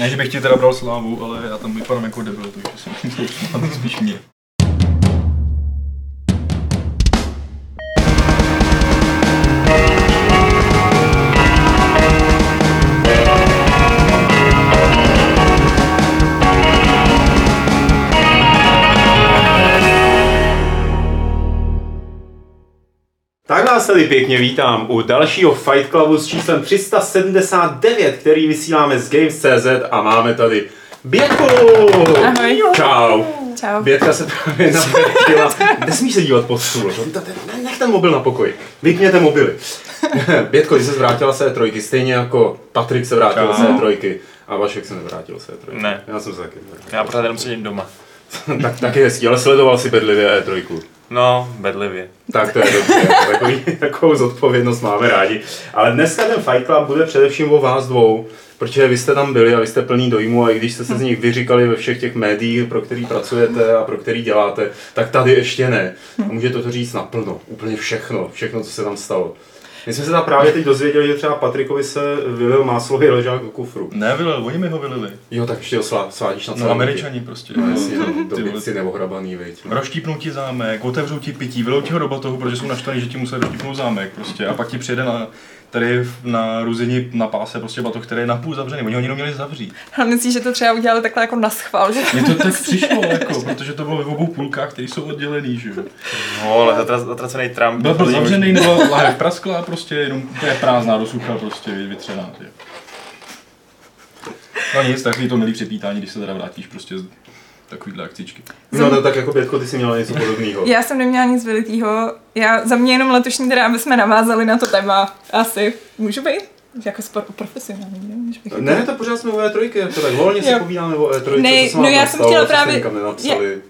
Ne, že bych ti teda bral slávu, ale já tam vypadám jako debil, takže si myslím, spíš mě. Tady pěkně vítám u dalšího Fight Clubu s číslem 379, který vysíláme z Games.cz a máme tady Bětku! Ahoj. Čau! Čau. Bětka se právě navrátila. Nesmíš se dívat pod stůl. Nech ten mobil na pokoji. Vypněte mobily. Bětko, ty se vrátila se E3, stejně jako Patrik se vrátil se E3. A Vašek se nevrátil se E3. Ne. Já jsem se taky nevrátil. Já pořád jenom sedím doma. tak, tak je hezký, ale sledoval si bedlivě E3. No, bedlivě. Tak to je dobře, takový, takovou zodpovědnost máme rádi. Ale dneska ten Fight Club bude především o vás dvou, protože vy jste tam byli a vy jste plný dojmu a i když jste se z nich vyříkali ve všech těch médiích, pro který pracujete a pro který děláte, tak tady ještě ne. A můžete to říct naplno, úplně všechno, všechno, co se tam stalo. My jsme se tam právě teď dozvěděli, že třeba Patrikovi se vylil máslový ležák do kufru. Ne, vylil, oni mi ho vylili. Jo, tak ještě ho svá- svádíš na No, celé američani prostě. No, jasně, No, no, vole. si neohrabaný, viď. No. Rozštípnou ti zámek, otevřou ti pití, vylou ti ho do batohu, protože jsou naštvaní, že ti museli rozštípnout zámek prostě. A pak ti přijede na, tady na ruzini na páse prostě batoh, který je napůl zavřený. Oni ho jenom měli zavřít. Ale myslíš, že to třeba udělali takhle jako na schvál, že? Mně to tak přišlo, jako, protože to bylo ve obou půlkách, které jsou oddělený, že jo. No, ale zatra- zatracený Trump. Byl, byl zavřený, nebo lahev praskla, prostě jenom úplně prázdná, dosucha, prostě vytřená, ty. No nic, takový to milý přepítání, když se teda vrátíš prostě takovýhle akcičky. No, no tak jako Bětko, ty jsi měla něco podobného. Já jsem neměla nic vylitýho. Já za mě jenom letošní teda, aby jsme navázali na to téma. Asi. Můžu být? Jako spor- profesionální, ne? Že bych Ne, to pořád jsme o E3, to tak volně si povídáme o E3, Ne, co se no já jsem chtěla právě- nikam nenapsali.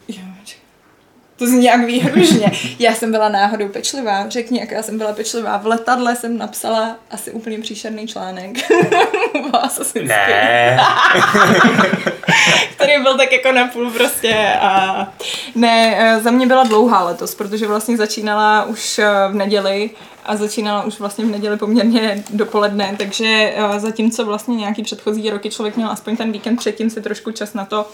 To zní nějak výhružně. Já jsem byla náhodou pečlivá. Řekni, jak já jsem byla pečlivá. V letadle jsem napsala asi úplně příšerný článek. Ne, který byl tak jako na půl prostě a ne, eh, za mě byla dlouhá letos, protože vlastně začínala už eh, v neděli a začínala už vlastně v neděli poměrně dopoledne, takže eh, zatímco vlastně nějaký předchozí roky člověk měl aspoň ten víkend předtím si trošku čas na to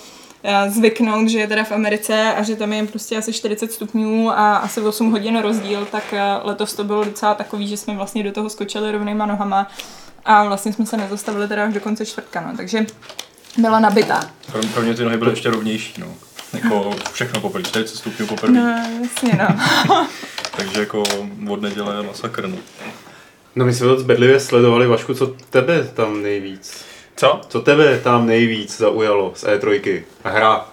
zvyknout, že je teda v Americe a že tam je prostě asi 40 stupňů a asi 8 hodin rozdíl, tak eh, letos to bylo docela takový, že jsme vlastně do toho skočili rovnýma nohama a vlastně jsme se nezastavili teda až do konce čtvrtka, no. takže byla nabitá. Pro, pro mě ty nohy byly ještě rovnější, no. Jako všechno poprvé, 40 stupňů poprvé. No, jasně, no. Takže jako od neděle masakr, no. No my jsme to bedlivě sledovali, Vašku, co tebe tam nejvíc? Co? Co tebe tam nejvíc zaujalo z E3? Hra.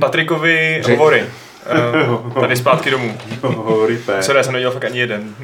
Patrikovi Řek- hovory. Eh, Tady zpátky domů. Hovory P. Sorry, já jsem nedělal fakt ani jeden.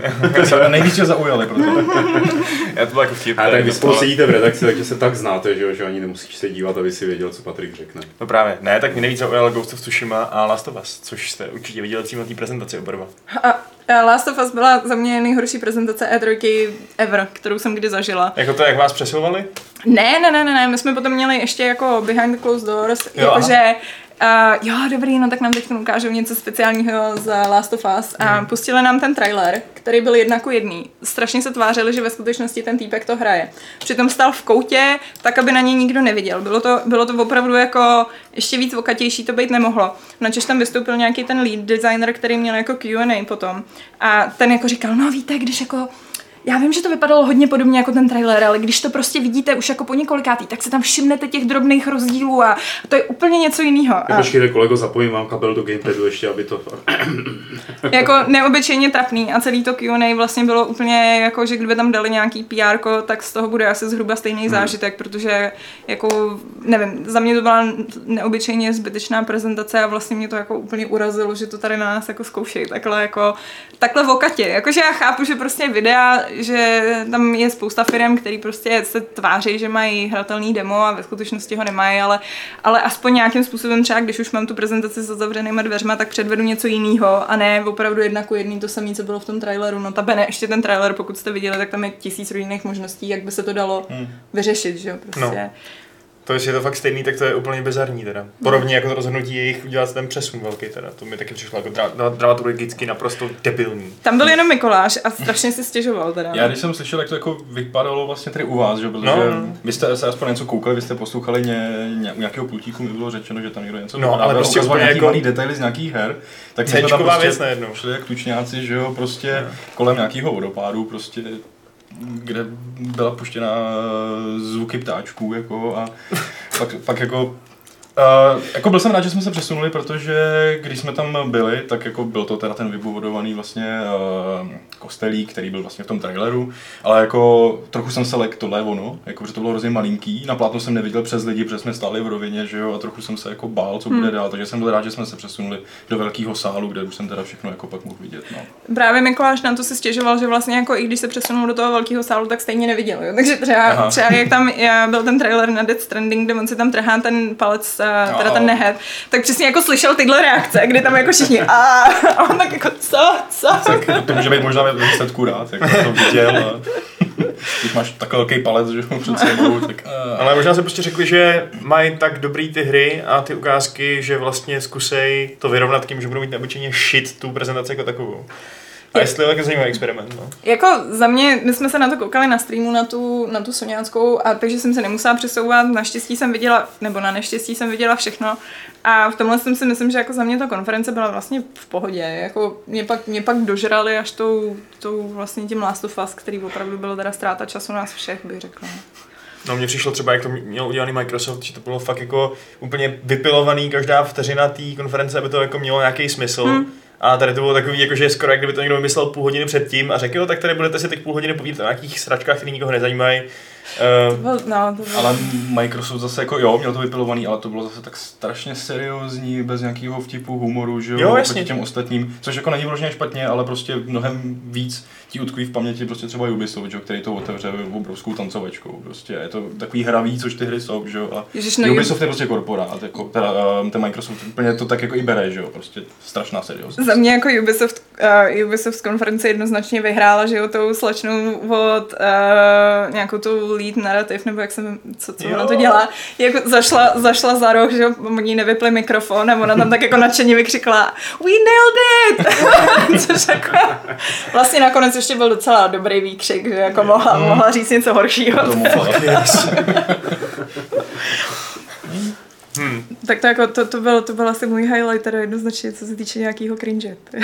Nejvíc tě zaujali, protože Já to bylo jako vtip. A tak vy spolu sedíte v redakci, takže se tak znáte, že, jo, že ani nemusíš se dívat, aby si věděl, co Patrik řekne. No právě, ne, tak mě nejvíc zaujal Ghost of Tsushima a Last of Us, což jste určitě viděli přímo na té prezentaci oba dva. A, a Last of Us byla za mě nejhorší prezentace E3 ever, kterou jsem kdy zažila. Jako to, jak vás přesilovali? Ne, ne, ne, ne, ne, my jsme potom měli ještě jako behind the closed doors, Jo, jakože Uh, jo, dobrý, no tak nám teď ukážou něco speciálního z Last of Us a Hmm. pustili nám ten trailer, který byl jedna ku jedný. Strašně se tvářili, že ve skutečnosti ten týpek to hraje. Přitom stál v koutě, tak aby na něj nikdo neviděl. Bylo to, bylo to opravdu jako ještě víc vokatější to být nemohlo. Načež tam vystoupil nějaký ten lead designer, který měl jako Q&A potom. A ten jako říkal, no víte, když jako já vím, že to vypadalo hodně podobně jako ten trailer, ale když to prostě vidíte už jako po několikátý, tak se tam všimnete těch drobných rozdílů a to je úplně něco jiného. A počkejte, kolego, zapojím vám kabel do gamepadu ještě, aby to... jako neobyčejně trapný a celý to Q&A vlastně bylo úplně jako, že kdyby tam dali nějaký PR, tak z toho bude asi zhruba stejný Hmm. zážitek, protože jako, nevím, za mě to byla neobyčejně zbytečná prezentace a vlastně mě to jako úplně urazilo, že to tady na nás jako zkoušejí takhle jako, takhle v okatě. Jakože já chápu, že prostě videa, že tam je spousta firm, který prostě se tváří, že mají hratelný demo a ve skutečnosti ho nemají, ale, ale aspoň nějakým způsobem třeba, když už mám tu prezentaci za zavřenýma dveřma, tak předvedu něco jiného a ne opravdu jedna ku jedný to samé, co bylo v tom traileru. No ta ne, ještě ten trailer, pokud jste viděli, tak tam je tisíc různých možností, jak by se to dalo Hmm. vyřešit, že jo, prostě. No. To jestli je to fakt stejný, tak to je úplně bizarní teda. Podobně jako to rozhodnutí jejich udělat ten přesun velký teda. To mi taky přišlo jako dra- dra- dramaturgicky naprosto debilní. Tam byl jenom Mikuláš a strašně si stěžoval teda. Já když jsem slyšel, jak to jako vypadalo vlastně tady u vás, že? protože No, no. vy jste se aspoň něco koukali, vy jste poslouchali ně, ně, nějakého pultíku, mi bylo řečeno, že tam někdo něco No, ale prostě ukazoval úplně nějaký jako- malý detaily z nějakých her, tak jsme tam prostě věc najednou. šli jak tučňáci, že jo, prostě kolem nějakého vodopádu, prostě kde byla puštěna zvuky ptáčků, jako a pak, pak jako Uh, jako byl jsem rád, že jsme se přesunuli, protože když jsme tam byli, tak jako byl to teda ten vybudovaný vlastně uh, kostelík, který byl vlastně v tom traileru, ale jako trochu jsem se lek, tohle je ono, jako že to bylo hrozně malinký, na plátno jsem neviděl přes lidi, protože jsme stáli v rovině, že jo, a trochu jsem se jako bál, co bude dál, takže jsem byl rád, že jsme se přesunuli do velkého sálu, kde už jsem teda všechno jako pak mohl vidět, no. Právě Mikuláš na to se stěžoval, že vlastně jako i když se přesunul do toho velkého sálu, tak stejně neviděl. Jo? Takže třeba, Aha. třeba jak tam já, byl ten trailer na Death Stranding, kde on si tam trhá ten palec, uh, teda ten nehet, tak přesně jako slyšel tyhle reakce, kdy tam jako všichni a, a on tak jako co, co? Tak to může být možná výsledku rád, jak to viděl a když máš takový velký palec, že jo, před sebou, tak uh, Ale možná se prostě řekli, že mají tak dobrý ty hry a ty ukázky, že vlastně zkusej to vyrovnat tím, že budou mít neobyčejně shit tu prezentaci jako takovou. A jestli je to zajímavý experiment, no. Jako za mě, my jsme se na to koukali na streamu, na tu, na tu soňáckou, a takže jsem se nemusela přesouvat, naštěstí jsem viděla, nebo na neštěstí jsem viděla všechno a v tomhle jsem si myslím, že jako za mě ta konference byla vlastně v pohodě, jako mě pak, mě pak dožrali až tou, tou vlastně tím Last of Us, který opravdu bylo teda ztráta času nás všech, bych řekla. No mně přišlo třeba, jak to měl udělaný Microsoft, že to bylo fakt jako úplně vypilovaný každá vteřina té konference, aby to jako mělo nějaký smysl. Hmm. A tady to bylo takový, jako, že je skoro jak kdyby to někdo vymyslel půl hodiny předtím a řekl, jo, tak tady budete si teď půl hodiny povídat o nějakých sračkách, které nikoho nezajímají. Uh, Bylo- No, to bylo... Ale Microsoft zase jako jo, měl to vypilovaný, ale to bylo zase tak strašně seriózní, bez nějakého vtipu, humoru, že jo, Jo, jasně. těm ostatním, což jako není vloženě špatně, ale prostě mnohem víc ti utkví v paměti prostě třeba Ubisoft, že který to otevře obrovskou tancovačkou, prostě je to takový hravý, což ty hry jsou, že a Ježiš, no, Ubisoft je prostě korporát, jako, teda um, ten Microsoft úplně to tak jako i bere, že jo, prostě strašná serióznost. Za mě jako Ubisoft, uh, Ubisoft konference jednoznačně vyhrála, že jo, tou slečnou od uh, nějakou tu lead narrative, nebo jak jsem, co, co ona to dělá, jako zašla, zašla za roh, že jo, oni nevypli mikrofon a ona tam tak jako nadšeně vykřikla We nailed it! Což jako, vlastně nakonec ještě byl docela dobrý výkřik, že jako mohla, mohla říct něco horšího. To mohla. Tak to, jako, to, to, byl, to byl asi můj highlight, teda jednoznačně, co se týče nějakého cringe.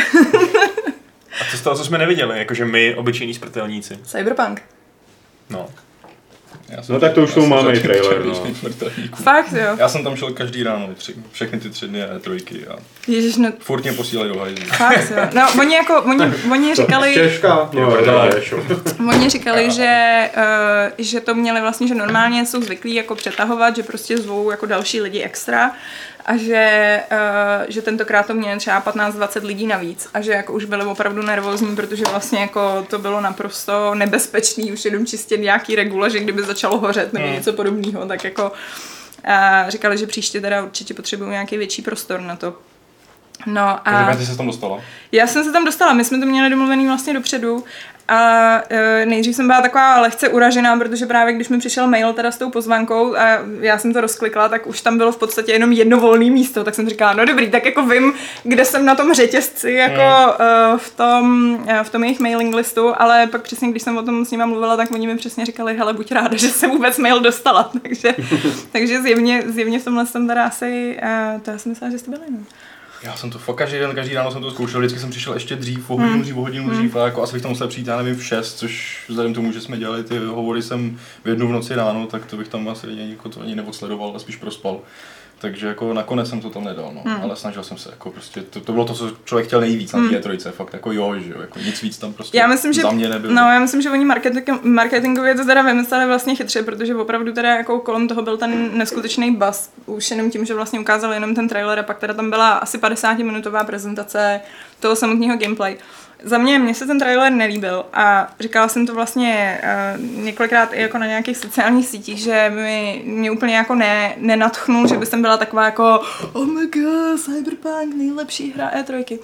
a to z toho, co jsme neviděli, jakože my, obyčejní smrtelníci. Cyberpunk. No. No tak to už tomu máme i trailer, no. Fakt, jo. Já jsem tam šel každý ráno, tři, všechny ty tři dny a trojky a Ježiš, no furt mě posílají do hajzlu. Fakt, jo. No, oni jako, oni, oni říkali, Češka? No, Jo, no, no. oni říkali, že, uh, že to měli vlastně, že normálně jsou zvyklí jako přetahovat, že prostě zvou jako další lidi extra a že, uh, že tentokrát to měli třeba 15-20 lidí navíc a že jako už byli opravdu nervózní, protože vlastně jako to bylo naprosto nebezpečný, už jenom čistě nějaký regule, že kdyby začalo hořet nebo něco podobného, tak jako a říkali, že příště teda určitě potřebují nějaký větší prostor na to. No Takže a... ty se tam dostala. Já jsem se tam dostala, my jsme to měli domluvený vlastně dopředu a e, nejdřív jsem byla taková lehce uražená, protože právě když mi přišel mail teda s tou pozvánkou a já jsem to rozklikla, tak už tam bylo v podstatě jenom jedno volné místo, tak jsem říkala, no dobrý, tak jako vím, kde jsem na tom řetězci jako e, v, tom, e, v tom jejich mailing listu, ale pak přesně, když jsem o tom s nima mluvila, tak oni mi přesně říkali, hele, buď ráda, že jsem vůbec mail dostala, takže, takže zjevně, zjevně v tomhle jsem teda asi, e, to já jsem myslela, že jste byli, no. Já jsem to fakt každý den, každý ráno jsem to zkoušel, vždycky jsem přišel ještě dřív, o hodinu dřív, o hodinu dřív a jako asi bych tam musel přijít, já nevím, v 6, což vzhledem k tomu, že jsme dělali ty hovory jsem v jednu v noci ráno, tak to bych tam asi jako to ani neodsledoval, ale spíš prospal. Takže jako nakonec jsem to tam nedal, no. ale snažil jsem se, jako prostě, to, to bylo to, co člověk chtěl nejvíc na té trojce, fakt jako jo, že jo, jako nic víc tam prostě Já myslím, že, za mě nebylo. no, já myslím, že oni marketing, marketingově to teda vymysleli vlastně chytře, protože opravdu teda jako kolem toho byl ten neskutečný buzz, už jenom tím, že vlastně ukázali jenom ten trailer a pak teda tam byla asi 50-minutová prezentace toho samotného gameplay. Za mě, mně se ten trailer nelíbil a říkala jsem to vlastně uh, několikrát i jako na nějakých sociálních sítích, že mi, mě úplně jako ne, nenatchnul, že by jsem byla taková jako oh my god, Cyberpunk, nejlepší hra E3.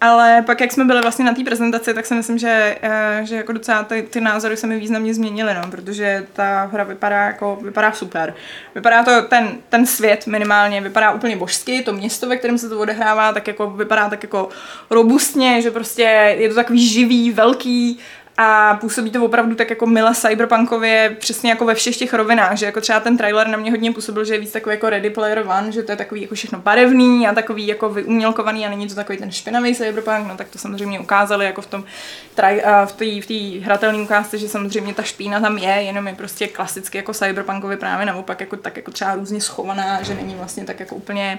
Ale pak, jak jsme byli vlastně na té prezentaci, tak si myslím, že, eh, že jako docela ty, ty názory se mi významně změnily, no, protože ta hra vypadá jako, vypadá super. Vypadá to, ten, ten svět minimálně vypadá úplně božsky, to město, ve kterém se to odehrává, tak jako vypadá tak jako robustně, že prostě je to takový živý, velký, a působí to opravdu tak jako mile cyberpunkově, přesně jako ve všech těch rovinách, že jako třeba ten trailer na mě hodně působil, že je víc takový jako Ready Player One, že to je takový jako všechno barevný a takový jako vyumělkovaný a není to takový ten špinavý cyberpunk, no tak to samozřejmě ukázali jako v tom v té v tý hratelné ukázce, že samozřejmě ta špína tam je, jenom je prostě klasicky jako cyberpunkově právě naopak jako tak jako třeba různě schovaná, že není vlastně tak jako úplně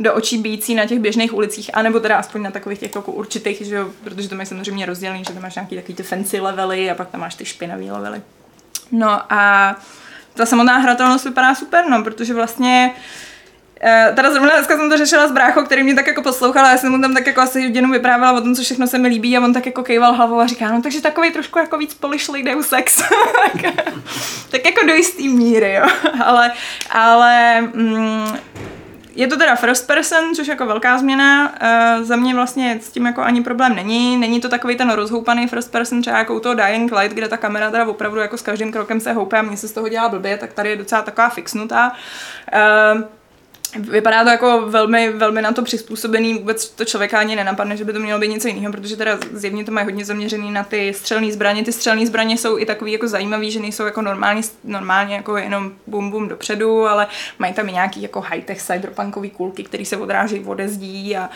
do očí bíjící na těch běžných ulicích, anebo teda aspoň na takových těch jako určitých, že jo, protože to mají samozřejmě rozdělený, že tam máš nějaký takový ty fancy levely a pak tam máš ty špinavý levely. No a ta samotná hratelnost vypadá super, no, protože vlastně Uh, teda zrovna dneska jsem to řešila s bráchou, který mě tak jako poslouchal a já jsem mu tam tak jako asi hodinu vyprávěla o tom, co všechno se mi líbí a on tak jako kejval hlavou a říká, no takže takový trošku jako víc polišlý Deus Ex. tak jako do jistý míry, jo. ale, ale mm, je to teda first person, což jako velká změna. Uh, za mě vlastně s tím jako ani problém není. Není to takový ten rozhoupaný first person, třeba jako u toho Dying Light, kde ta kamera teda opravdu jako s každým krokem se houpe a mě se z toho dělá blbě, tak tady je docela taková fixnutá. Uh, Vypadá to jako velmi, velmi na to přizpůsobený, vůbec to člověka ani nenapadne, že by to mělo být něco jiného, protože teda zjevně to mají hodně zaměřený na ty střelné zbraně. Ty střelné zbraně jsou i takový jako zajímavý, že nejsou jako normálně, normálně jako jenom bum bum dopředu, ale mají tam i nějaký jako high-tech cyberpunkový kulky, které se odráží ode zdí a, a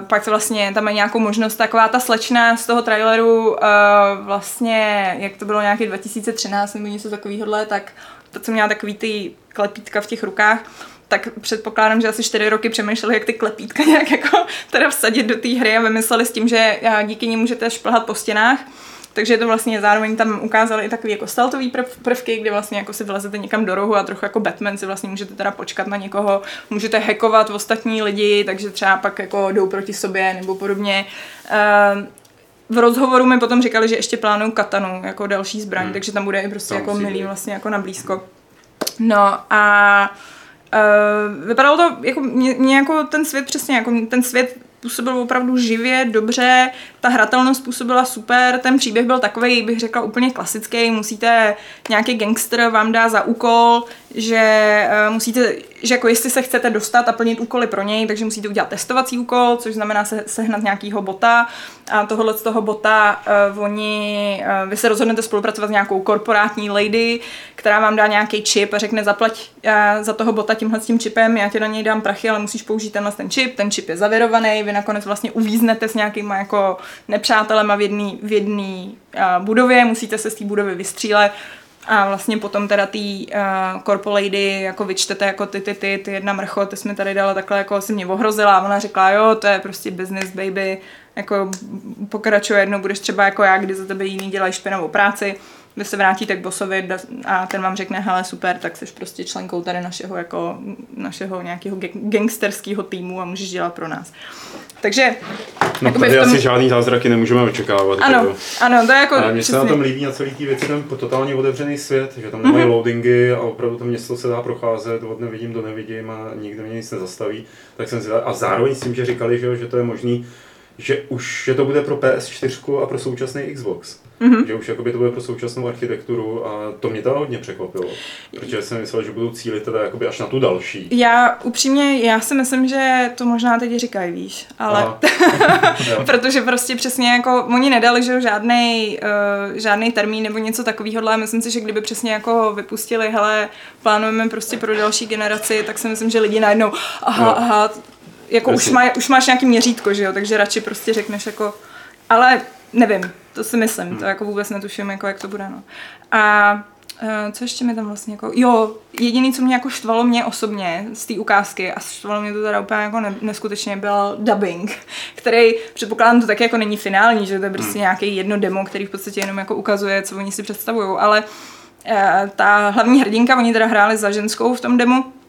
pak vlastně tam mají nějakou možnost, taková ta slečna z toho traileru vlastně, jak to bylo nějaký 2013 nebo něco takového, tak to, co měla takový ty klepítka v těch rukách, tak předpokládám, že asi čtyři roky přemýšleli, jak ty klepítka nějak jako teda vsadit do té hry a vymysleli s tím, že díky ní můžete šplhat po stěnách. Takže to vlastně zároveň tam ukázali i takový jako stealthový prvky, kdy vlastně jako si vlezete někam do rohu a trochu jako Batman si vlastně můžete teda počkat na někoho, můžete hackovat v ostatní lidi, takže třeba pak jako jdou proti sobě nebo podobně. Uh, v rozhovoru mi potom říkali, že ještě plánují katanu jako další zbraň, hmm. takže tam bude i prostě tam jako milý vlastně jako na blízko. No a Uh, vypadalo to jako, mě, mě jako ten svět přesně, jako ten svět působil opravdu živě, dobře, ta hratelnost působila super, ten příběh byl takový, bych řekla, úplně klasický, musíte, nějaký gangster vám dá za úkol, že uh, musíte, že jako jestli se chcete dostat a plnit úkoly pro něj, takže musíte udělat testovací úkol, což znamená se, sehnat nějakýho bota. A tohle z toho bota uh, oni, uh, vy se rozhodnete spolupracovat s nějakou korporátní lady, která vám dá nějaký čip a řekne zaplať uh, za toho bota tímhle s tím čipem, já ti na něj dám prachy, ale musíš použít tenhle ten čip, ten čip je zavěrovaný, vy nakonec vlastně uvíznete s nějakýma jako nepřátelema v jedné v jedný, uh, budově, musíte se z té budovy vystřílet, a vlastně potom teda tý uh, Corpo Lady jako vyčtete jako ty, ty, ty, ty jedna mrcho, ty jsme tady dala takhle jako si mě ohrozila a ona řekla, jo, to je prostě business baby, jako pokračuje jednou, budeš třeba jako já, kdy za tebe jiný dělají špinavou práci, vy se vrátíte k bosovi a ten vám řekne, hele super, tak jsi prostě členkou tady našeho, jako, našeho nějakého gangsterského týmu a můžeš dělat pro nás. Takže... No tady tom... asi žádný zázraky nemůžeme očekávat. Ano, to... ano, to je jako... Mně se na tom líbí na celý té věci ten totálně otevřený svět, že tam nemají mm-hmm. loadingy a opravdu to město se dá procházet, od nevidím do nevidím a nikdo mě nic nezastaví. Tak jsem si dal... A zároveň s tím, že říkali, že, že to je možný že už že to bude pro PS4 a pro současný Xbox. Mm-hmm. Že už jakoby to bude pro současnou architekturu a to mě to hodně překvapilo. Protože jsem myslel, že budou cílit teda jakoby až na tu další. Já upřímně, já si myslím, že to možná teď říkají, víš, ale protože prostě přesně jako oni nedali, že žádný uh, žádný termín nebo něco takového, ale myslím si, že kdyby přesně jako vypustili, hele, plánujeme prostě pro další generaci, tak si myslím, že lidi najednou, aha, no. aha, jako už, má, už máš nějaký měřítko, že jo, takže radši prostě řekneš jako, ale nevím, to si myslím, hmm. to jako vůbec netuším, jako jak to bude, no. A uh, co ještě mi tam vlastně jako, jo, jediný, co mě jako štvalo mě osobně z té ukázky a štvalo mě to teda úplně jako ne, neskutečně, byl dubbing, který předpokládám to taky jako není finální, že to je prostě hmm. nějaký jedno demo, který v podstatě jenom jako ukazuje, co oni si představují, ale uh, ta hlavní hrdinka, oni teda hráli za ženskou v tom demo, eh,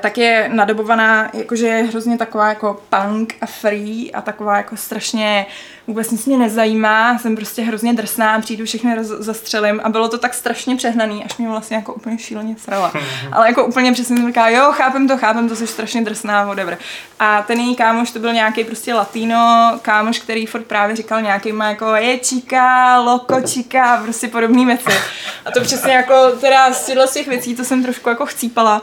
tak je nadobovaná, jakože je hrozně taková jako punk a free a taková jako strašně vůbec nic mě nezajímá, jsem prostě hrozně drsná, přijdu všechny roz, zastřelím a bylo to tak strašně přehnaný, až mě vlastně jako úplně šíleně srala. Ale jako úplně přesně jsem říkala, jo, chápem to, chápem to, jsi strašně drsná, whatever. A ten její kámoš to byl nějaký prostě latino kámoš, který furt právě říkal nějakýma jako je číka, loko číka, prostě podobné věci. A to přesně jako teda z těch věcí, to jsem trošku jako chcípala.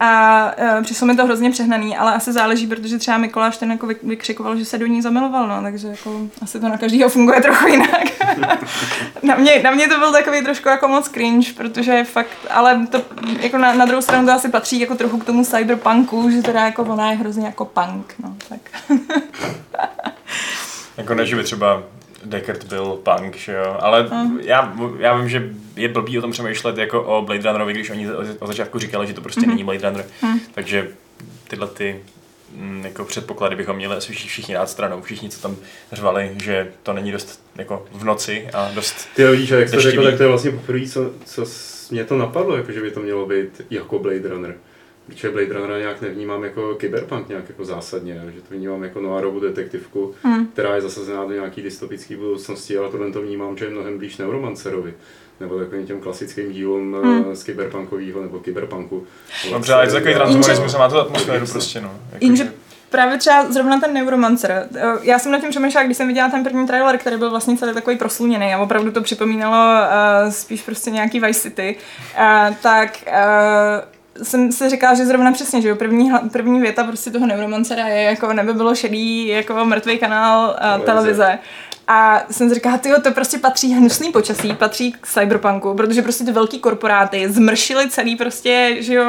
A uh, přišlo mi to hrozně přehnaný, ale asi záleží, protože třeba Mikuláš ten jako vy- vykřikoval, že se do ní zamiloval, no, takže jako asi to na každého funguje trochu jinak. na, mě, na mě to byl takový trošku jako moc cringe, protože fakt, ale to jako na, na druhou stranu to asi patří jako trochu k tomu cyberpunku, že teda jako ona je hrozně jako punk, no, tak. Jako ne, že by třeba Deckard byl punk, že jo, ale já, já vím, že je blbý o tom přemýšlet jako o Blade Runnerovi, když oni od začátku říkali, že to prostě není Blade Runner, takže tyhle ty mm, jako předpoklady bychom měli asi všichni, dát stranou, všichni, co tam řvali, že to není dost jako v noci a dost Ty jo, vidíš, a jak jsi to řekl, tak to je vlastně poprvé, co, co mě to napadlo, jako že by to mělo být jako Blade Runner. Protože Blade Runner nějak nevnímám jako cyberpunk nějak jako zásadně, že to vnímám jako noirovou detektivku, hmm. která je zasazená do nějaký dystopické budoucnosti, ale tohle to vnímám, že je mnohem blíž Neuromancerovi nebo takovým těm klasickým dílům hmm. z cyberpunkového nebo cyberpunku. Dobře, ale je to takový transhumanismus a má to atmosféru prostě, no. Jako, Jenže že- právě třeba zrovna ten Neuromancer. eh, Já jsem nad tím přemýšlela, když jsem viděla ten první trailer, který byl vlastně celý takový prosluněný a opravdu to připomínalo uh, spíš prostě nějaký Vice City, uh, tak uh, jsem si říkala, že zrovna přesně, že jo, první, první věta prostě toho Neuromancera je jako nebe bylo šedý, jako mrtvý kanál uh, Televize. televize. A jsem si říkala, tyjo, to prostě patří hnusný počasí, patří k cyberpunku, protože prostě ty velký korporáty zmršily celý prostě, že jo,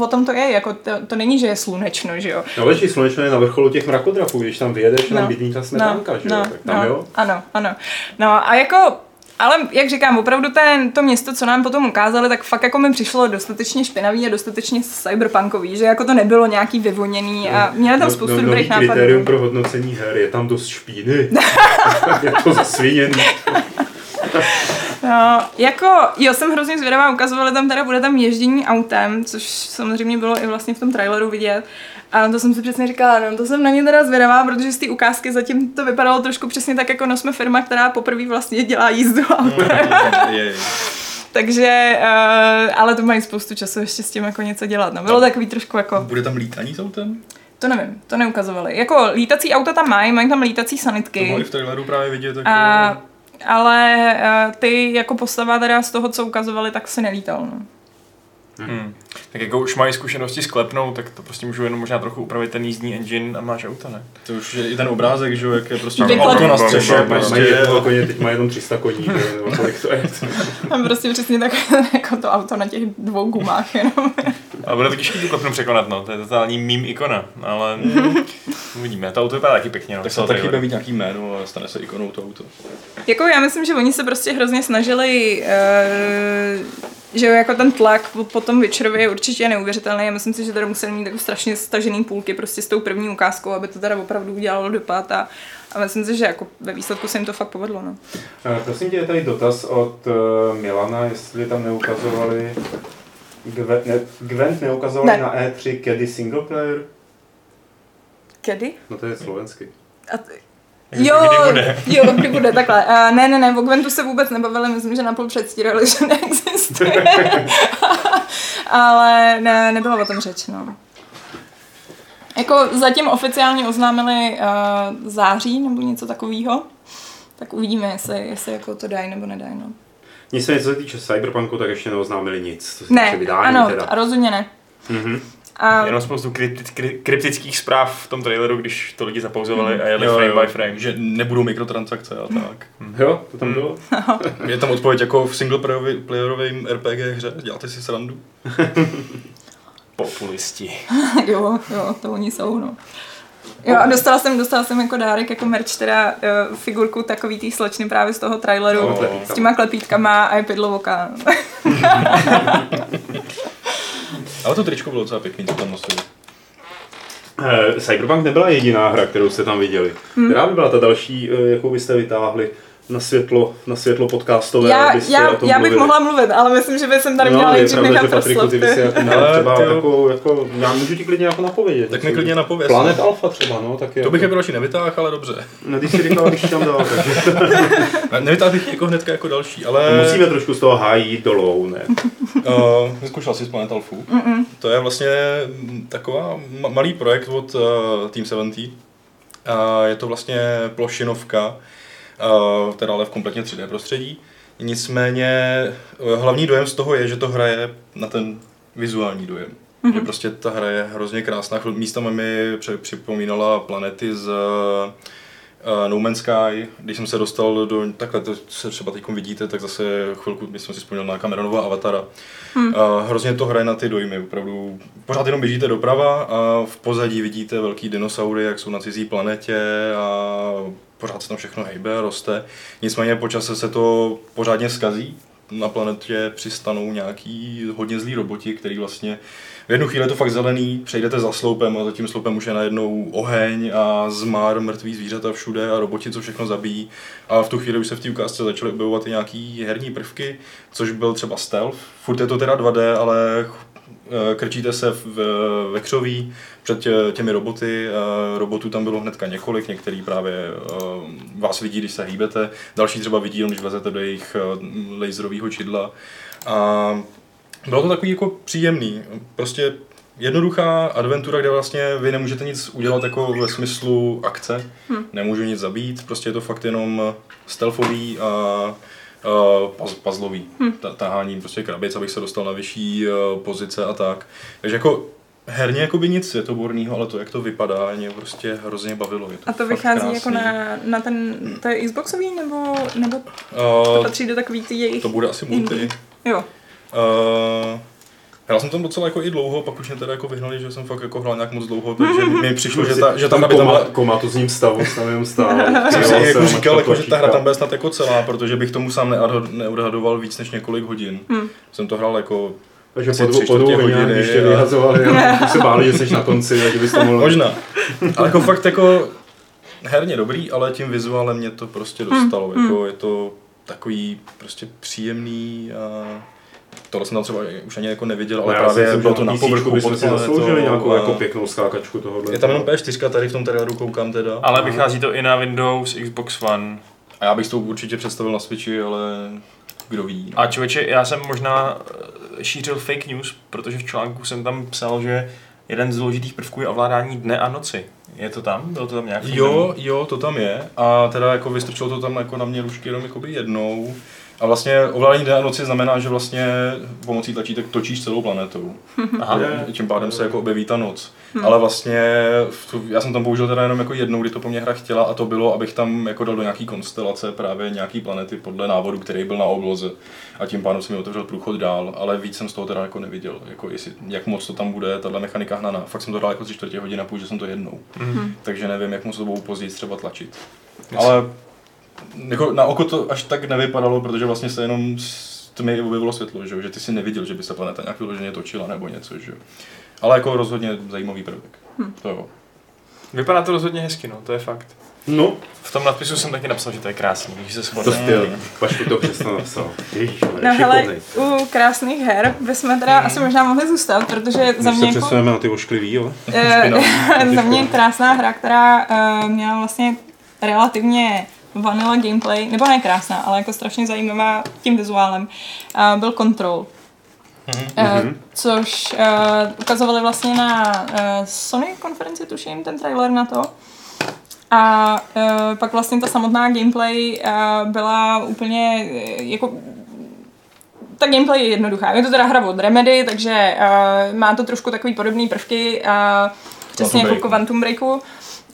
o tom to je, jako to, to není, že je slunečno, že jo. No ale slunečno je na vrcholu těch mrakodrapů, když tam vyjedeš, no. tam bydlí ta smetánka, že jo, tak tam no, jo. Ano, ano. No a jako, ale jak říkám, opravdu ten, to město, co nám potom ukázali, tak fakt jako mi přišlo dostatečně špinavý a dostatečně cyberpunkový, že jako to nebylo nějaký vyvoněný a měli tam No, spoustu no, dobrých nápadů. kritérium pro hodnocení her, je tam dost špíny. je to zasviněný. No, jako, jo, jsem hrozně zvědavá, ukazovali tam teda, bude tam ježdění autem, což samozřejmě bylo i vlastně v tom traileru vidět. A to jsem si přesně říkala, no to jsem na ně teda zvědavá, protože z té ukázky zatím to vypadalo trošku přesně tak, jako no jsme firma, která poprvé vlastně dělá jízdu autem. Je, je. Takže, uh, ale to mají spoustu času ještě s tím jako něco dělat. No, bylo takový trošku jako, Bude tam lítání s autem? to nevím, to neukazovali. Jako lítací auta tam mají, mají tam lítací To sanitky. mohli v traileru právě vidět. Jako, A, ale uh, ty jako postava teda z toho, co ukazovali, tak se nelítal. No. Hmm. Tak jako už mají zkušenosti s klepnou, tak to prostě můžu jenom možná trochu upravit ten jízdní engine a máš auto, ne? To už je i ten obrázek, že jo, jak je prostě Vyklad- auto na střeše, prostě. koně, teď má jenom 300 koní, nebo kolik to je. Tam prostě přesně tak jako to auto na těch dvou gumách jenom. Ale bude to těžké tu klepnu překonat, no. To je totální meme ikona, ale uvidíme. To auto vypadá taky pěkně, no. Tak se taky mít nějaký jméno a stane se ikonou to auto. jako já myslím, že oni se prostě hrozně snažili, uh, že jo, jako ten tlak po, tom Witcherovi je určitě neuvěřitelný. Já myslím si, že teda museli mít jako strašně stažený půlky prostě s tou první ukázkou, aby to teda opravdu udělalo dopad a, a myslím si, že jako ve výsledku se jim to fakt povedlo. No. Eh, Prosím tě, je tady dotaz od uh, Milana, jestli tam neukazovali Gwent, ne, Gwent neukazovali Ne. na E3 kedy single player? Kedy? No to je slovensky. A t- Jo, kdy bude? jo, kdy bude, takhle. Uh, ne, ne, ne, o Gwentu se vůbec nebavili, myslím, že napůl předstírali, že neexistuje. Ale ne, nebylo o tom řeč, no. Jako zatím oficiálně oznámili uh, září nebo něco takového. Tak uvidíme, jestli, jestli jako to dají nebo nedají, no. Nicméně, co se týče Cyberpunku, tak ještě neoznámili nic. Co se Ne, ano, teda. rozhodně ne. Mhm. A Jenom spoustu krypti- kry- kryptických zpráv v tom traileru, když to lidi zapauzovali a jeli Jo, frame jo, by frame. Že nebudou mikrotransakce a tak. Jo, to tam bylo? Je tam odpověď jako v single playerovém RPG hře, děláte si srandu. Populisti. jo, jo, to oni jsou, no. Jo, a dostala jsem, dostala jsem jako dárek, jako merch, teda uh, figurku takový tý slečny právě z toho traileru. No, No. klepítkama. S těma klepítkama a je pidlovoka. Ale to tričko bylo docela pěkný, co tam nosili. Eh, Cyberpunk nebyla jediná hra, kterou jste tam viděli. Hmm. Která by byla ta další, eh, jakou byste vytáhli? Na světlo, na světlo podcastové, Já, abyste já, o tom já bych mluvili. mohla mluvit, ale myslím, že by jsem tady No, měla nejdřív nechat Patriku, ty bys jako měl třeba ty jo. jako, jako, já můžu ti klidně jako napovědět. Tak mi klidně napověz. Planet Alpha třeba, no, tak je To bych jako, jako další nevytáhl, ale dobře. No, když si říkal, když tam dal, Nevytáhl bych jako hnedka jako další, ale... musíme trošku z toho hájí jít dolů, ne? Uh, vyzkoušel jsi z Planet Alphu. Mm-mm. To je vlastně taková ma- malý projekt od uh, Team 70. Uh, je to vlastně plošinovka, teda ale v kompletně 3D prostředí. Nicméně uh, hlavní dojem z toho je, že to hraje na ten vizuální dojem. Mm-hmm. Že prostě ta hra je hrozně krásná. Místama mi připomínala planety z uh, No Man's Sky, když jsem se dostal do, takhle to se třeba teď vidíte, tak zase chvilku, když jsem si vzpomněl na Cameronova Avatara. Hmm. A hrozně to hraje na ty dojmy, opravdu. Pořád jenom běžíte doprava a v pozadí vidíte velký dinosaury, jak jsou na cizí planetě a pořád se tam všechno hejbe, roste. Nicméně po čase se to pořádně skazí. Na planetě přistanou nějaký hodně zlí roboti, který vlastně v jednu chvíli je to fakt zelený, přejdete za sloupem a za tím sloupem už je najednou oheň a zmar, mrtvý zvířata všude a roboti, co všechno zabíjí. A v tu chvíli už se v té ukázce začaly objevovat i nějaký herní prvky, což byl třeba stealth. Furt je to teda 2D, ale krčíte se v, ve křoví před tě, těmi roboty. Eh, Robotů tam bylo hnedka několik, některý právě eh, vás vidí, když se hýbete, další třeba vidí, když vezete do jejich eh, laserového čidla. A bylo to takový jako příjemný, prostě jednoduchá adventura, kde vlastně vy nemůžete nic udělat jako ve smyslu akce, hmm. nemůžu nic zabít, prostě je to fakt jenom stealthový a uh, puzzlový, hmm. tahání prostě krabic, abych se dostal na vyšší uh, pozice a tak. Takže jako herně jako by nic světoborného, ale to, jak to vypadá, mě prostě hrozně bavilo. Je to A to vychází krásný. jako na, na ten, to je Xboxový, nebo, nebo to Uh, patří do takový ty jejich to bude asi multi. Jo. Uh, hrál jsem tam docela jako i dlouho, pak už mě teda jako vyhnali, že jsem fakt jako hrál nějak moc dlouho, takže mi přišlo, že, ta, že tam aby tam byla... komatozním stavu, jsem jenom stál. Jsem si jako jsem, říkal, jako, že ta hra tlačítka. tam bude snad jako celá, protože bych tomu sám neodhad- neodhadoval víc než několik hodin. Hmm. Jsem to hrál jako Takže po dvou, po dvou hodinách, hodiny když tě vyhazovali, a se báli, že jsi na konci, takže bys to mohl... Možná. Ale jako fakt jako herně dobrý, ale tím vizuálem mě to prostě dostalo. Hmm. Jako je to takový prostě příjemný a tohle jsem tam třeba už ani jako neviděl, ale No, já právě si bylo to na povrchu bychom si zasloužili planetou nějakou a- jako pěknou skákačku tohohle. Je tam jenom P4 tady v tom terénu koukám teda. Ale vychází to i na Windows, Xbox One. A já bych to určitě představil na Switchi, ale kdo ví. A člověče, já jsem možná eh, šířil fake news, protože v článku jsem tam psal, že jeden z důležitých prvků je ovládání dne a noci. Je to tam? Bylo to tam nějak? Jo, jo, to tam je. A teda jako vystrčilo to tam jako na mě rušky jenom jakoby jednou. A vlastně ovládání dne a noci znamená, že vlastně pomocí tlačítek točíš celou planetou. Aha. Je. Tím pádem se jako objeví ta noc. Hmm. Ale vlastně, tu, já jsem tam použil teda jenom jako jednou, kdy to po mně hra chtěla a to bylo, abych tam jako dal do nějaký konstelace právě nějaký planety podle návodu, který byl na obloze. A tím pádem jsem mi otevřel průchod dál, ale víc jsem z toho teda jako neviděl, jako jestli, jak moc to tam bude, tahle mechanika hnaná. Fakt jsem to hrál jako tři čtvrtě hodiny a použil jsem to jednou. Hmm. Takže nevím, jak moc to budou později třeba tlačit. Ale jako na oko to až tak nevypadalo, protože vlastně se jenom z tmy objevilo světlo, že, jo? že ty si neviděl, že by se planeta nějak vyloženě točila nebo něco. Že? jo. Ale jako rozhodně zajímavý prvek. Hm. To jo. Vypadá to rozhodně hezky, no, to je fakt. No, V tom nadpisu jsem taky napsal, že to je krásný, když se to shodne. styl. Pašku to přesně napsal. Ježišmarja, No hele, u krásných her bychom teda asi možná mohli zůstat, protože za Než mě se jako, přesuneme na ty ošklivý, jo? eh, za mě krásná hra, která eh, měla vlastně relativně vanilla gameplay, nebo ne krásná, ale jako strašně zajímavá tím vizuálem, eh, byl Control. Mm-hmm. Což uh, ukazovali vlastně na uh, Sony konferenci, tuším, ten trailer na to. A uh, pak vlastně ta samotná gameplay uh, byla úplně uh, jako ta gameplay je jednoduchá. Je to teda hra od Remedy, takže uh, má to trošku takový podobný prvky, uh, přesně jako Breaku. Quantum Breaku.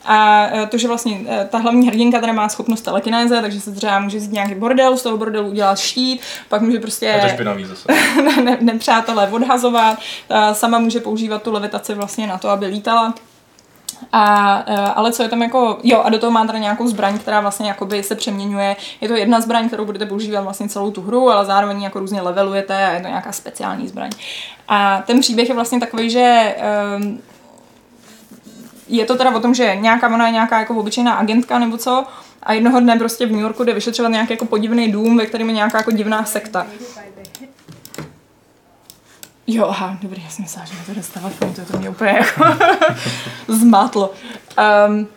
A eh, to, že vlastně eh, ta hlavní hrdinka tady má schopnost telekinéze, takže se třeba může zjít nějaký bordel, z toho bordelu udělat štít, pak může prostě to zase. ne, nepřátelé odhazovat, a sama může používat tu levitaci vlastně na to, aby lítala. A, e, ale co je tam jako, jo a do toho má tady nějakou zbraň, která vlastně jakoby se přeměňuje, je to jedna zbraň, kterou budete používat vlastně celou tu hru, ale zároveň jako různě levelujete a je to nějaká speciální zbraň. A ten příběh je vlastně takový, že um, je to teda o tom, že nějaká ona je nějaká jako obyčejná agentka nebo co a jednoho dne prostě v New Yorku jde vyšetřovat nějaký jako podivný dům, ve kterém je nějaká jako divná sekta. Jo, aha, dobrý, já jsem myslela, že mi to telefonu, to, to mě úplně jako zmátlo. Um,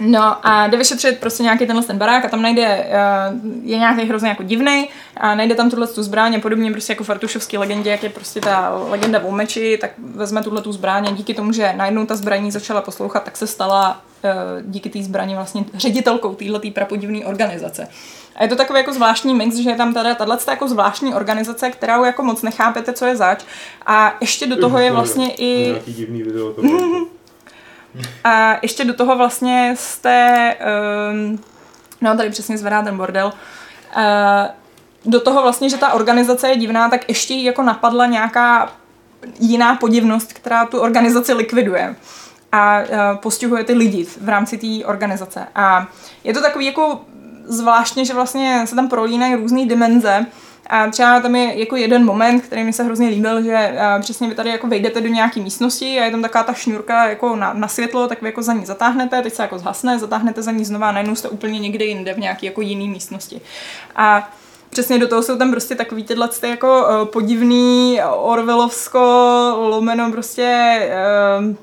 No a jde vyšetřit prostě nějaký tenhle ten barák a tam najde, uh, je nějaký hrozně jako divný a najde tam tuhle tu zbraň a podobně prostě jako v Artušovské legendě, jak je prostě ta legenda o meči, tak vezme tuhle tu zbraň a díky tomu, že najednou ta zbraní začala poslouchat, tak se stala uh, díky té zbraní vlastně ředitelkou téhle prapodivné organizace. A je to takový jako zvláštní mix, že je tam teda tahle jako zvláštní organizace, kterou jako moc nechápete, co je zač. A ještě do toho je vlastně i... Nějaký divný video to A ještě do toho vlastně jste, um, no tady přesně zvedá ten bordel, uh, do toho vlastně, že ta organizace je divná, tak ještě jí jako napadla nějaká jiná podivnost, která tu organizaci likviduje a uh, postihuje ty lidi v rámci té organizace. A je to takový jako zvláštně, že vlastně se tam prolínají různé dimenze, a třeba tam je jako jeden moment, který mi se hrozně líbil, že přesně vy tady jako vejdete do nějaké místnosti a je tam taková ta šňůrka jako na, na světlo, tak vy jako za ní zatáhnete, teď se jako zhasne, zatáhnete za ní znova a najednou jste úplně někde jinde v nějaké jako jiné místnosti. A přesně do toho jsou tam prostě takový tyhle ty jako uh, podivný Orvelovsko, lomeno prostě uh,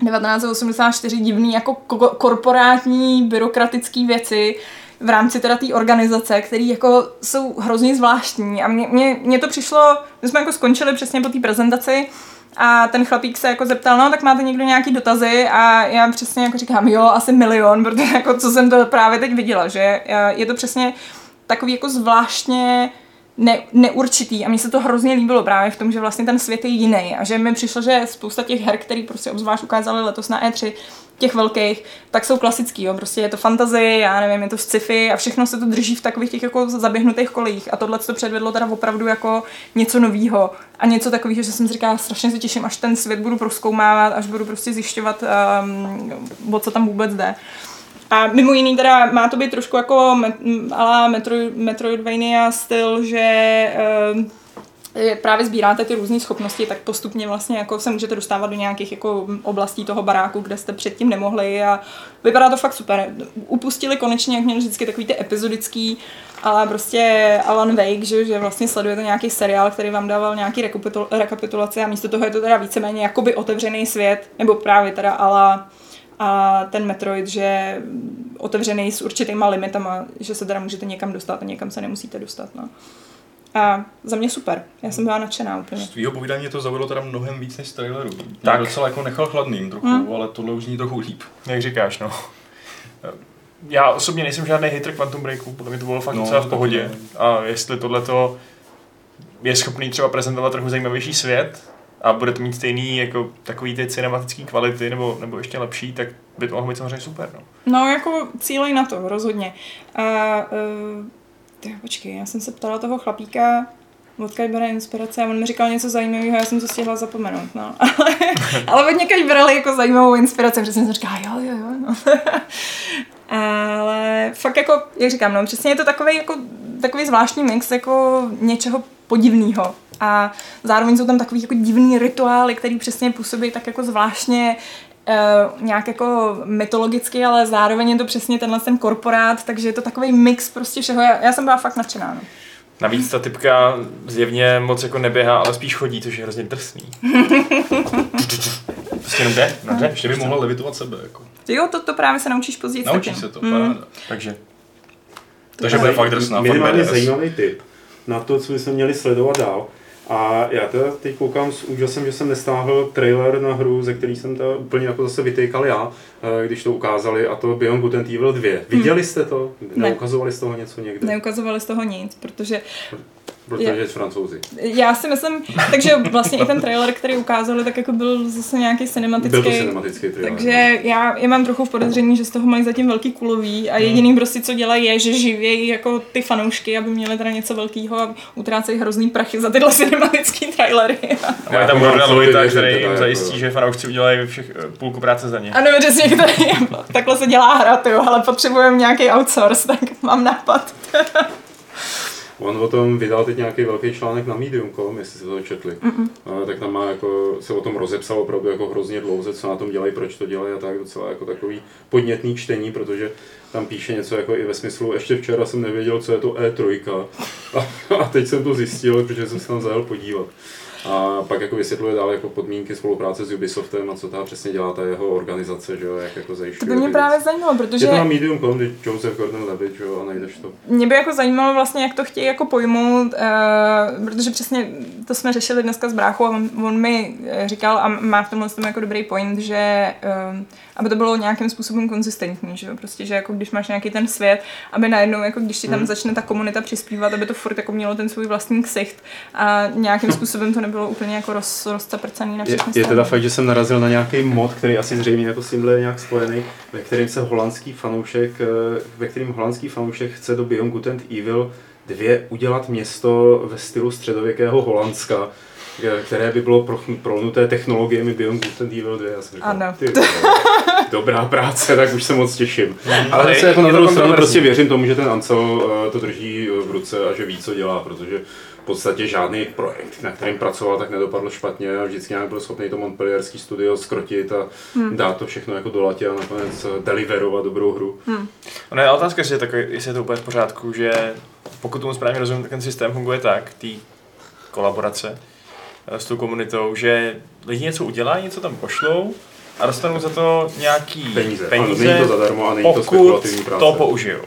1984 divný jako ko- korporátní byrokratické věci, v rámci teda té organizace, které jako jsou hrozně zvláštní. A mně, mně, mně to přišlo, my jsme jako skončili přesně po té prezentaci a ten chlapík se jako zeptal, no tak máte někdo nějaký dotazy? A já přesně jako říkám, jo, asi milion, protože jako co jsem to právě teď viděla, že je to přesně takový jako zvláštně ne, neurčitý. A mně se to hrozně líbilo právě v tom, že vlastně ten svět je jiný a že mi přišlo, že spousta těch her, které prostě obzvlášť ukázali letos na E3, těch velkých, tak jsou klasický, jo. prostě je to fantasy, já nevím, je to sci-fi a všechno se to drží v takových těch jako zaběhnutých kolejích a tohle to předvedlo teda opravdu jako něco novýho a něco takového, že jsem si říkala, strašně se těším, až ten svět budu proskoumávat, až budu prostě zjišťovat, um, o co tam vůbec jde. A mimo jiný teda má to být trošku jako ala Metro, Metroidvania styl, že uh, právě sbíráte ty různé schopnosti, tak postupně vlastně jako se můžete dostávat do nějakých jako oblastí toho baráku, kde jste předtím nemohli a vypadá to fakt super. Upustili konečně, jak měli vždycky takový ty epizodický, ale prostě Alan Wake, že, že vlastně sledujete nějaký seriál, který vám dával nějaký rekapitul, rekapitulace a místo toho je to teda víceméně jakoby otevřený svět, nebo právě teda ala a ten Metroid, že otevřený s určitýma limitama, že se teda můžete někam dostat a někam se nemusíte dostat. No. A za mě super. Já jsem byla nadšená úplně. Z tvýho povídání mě to zaujalo teda mnohem víc než z traileru. Mě tak. docela jako nechal chladným trochu, hmm. ale tohle už zní trochu líp. Jak říkáš, no. Já osobně nejsem žádný hater Quantum Breaku, podle mě to bylo fakt no, docela v pohodě. A jestli tohleto je schopný třeba prezentovat trochu zajímavější svět a bude to mít stejný jako takový ty cinematické kvality nebo, nebo ještě lepší, tak by to mohlo být samozřejmě super. No, no jako cílej na to, rozhodně. A uh ty, počkej, já jsem se ptala toho chlapíka, odkud bere inspirace a on mi říkal něco zajímavého, já jsem to stihla zapomenout, no. Ale, ale od někaď brali jako zajímavou inspiraci, protože jsem říkala, jo, jo, jo, no. ale fakt jako, jak říkám, no, přesně je to takový jako takový zvláštní mix jako něčeho podivného. A zároveň jsou tam takový jako divný rituály, který přesně působí tak jako zvláštně Uh, nějak jako mytologicky, ale zároveň je to přesně tenhle ten korporát, takže je to takový mix prostě všeho. Já, já jsem byla fakt nadšená. No. Navíc ta typka zjevně moc jako neběhá, ale spíš chodí, což je hrozně drsný. prostě jenom jde, no jde. Ještě by mohla levitovat sebe. Jako. Jo, to, to právě se naučíš později. Naučíš se to, mm. Takže. Takže bude fakt drsná. Minimálně zajímavý tip na to, co bychom měli sledovat dál. A já teda teď koukám s úžasem, že jsem nestáhl trailer na hru, ze který jsem to úplně jako zase vytýkal já, eh, když to ukázali, a to Beyond Good and Evil 2. Viděli jste to? Neukazovali z toho něco někde? Neukazovali z toho nic, protože Protože je francouzi. Já si myslím, takže vlastně i ten trailer, který ukázali, tak jako byl zase nějaký cinematický. Byl to cinematický trailer. Takže no. já je mám trochu v podezření, že z toho mají zatím velký kulový a hmm. jediný prostě, co dělají, je, že živějí jako ty fanoušky, aby měli teda něco velkého a utrácejí hrozný prachy za tyhle cinematické trailery. A je tam Gordon Lojta, který jim zajistí, že fanoušci udělají všech eh, půlku práce za ně. Ano, přesně, který, takhle se dělá hra, tyjo, ale potřebujeme nějaký outsource, tak mám nápad. On o tom vydal teď nějaký velký článek na Medium.com, jestli jste to četli. A, tak tam má jako, se o tom rozepsal opravdu jako hrozně dlouze, co na tom dělají, proč to dělají a tak docela jako takový podnětný čtení, protože tam píše něco jako i ve smyslu, ještě včera jsem nevěděl, co je to E3 a, a teď jsem to zjistil, protože jsem se tam zajel podívat. A pak jako vysvětluje dál jako podmínky spolupráce s Ubisoftem a co tam přesně dělá ta jeho organizace, že jo, jak jako To zajišťuje. by mě ty právě zajímalo, protože Je to na Medium.com, kdy Joseph Gordon-Levitt, že jo, a najdeš to. mě by jako zajímalo vlastně, jak to chtějí jako pojmout, uh, protože přesně to jsme řešili dneska s bráchou a on, on mi eh, říkal a má v tomhle tom jako dobrý point, že uh, aby to bylo nějakým způsobem konzistentní, že jo, prostě, že jako když máš nějaký ten svět, aby najednou, jako když ti tam začne ta komunita přispívat, aby to furt jako mělo ten svůj vlastní ksicht a nějakým způsobem to nebylo úplně jako roz, rozcaprcaný na Je, všechny je strany. teda fakt, že jsem narazil na nějaký mod, který asi zřejmě jako s tímhle je nějak spojený, ve kterém se holandský fanoušek, eh, ve kterém holandský fanoušek chce do Beyond Good and Evil 2 udělat město ve stylu středověkého Holandska, eh, které by bylo pro- prolnuté technologiemi Beyond Good and Evil 2. Já jsem říkal, Ano. ty, dobrá práce, tak už se moc těším. Ale Ale zase jako je na druhou stranu prostě věřím tomu, že ten Ansel eh, to drží v ruce a že ví, co dělá, protože v podstatě žádný projekt, na kterým pracoval, tak nedopadl špatně a vždycky nějak byl schopný to Montpellierský studio skrotit a dát to všechno jako do latě a nakonec eh, deliverovat dobrou hru. Ono je otázka, jestli je, takový, jestli je to úplně v pořádku, že pokud tomu správně rozumím, tak ten systém funguje tak, té kolaborace eh, s tou komunitou, že lidi něco udělají, něco tam pošlou a dostanou za to nějaký Peníze. peníze Ano, není to zadarmo a není to spekulativní práce. to použijou.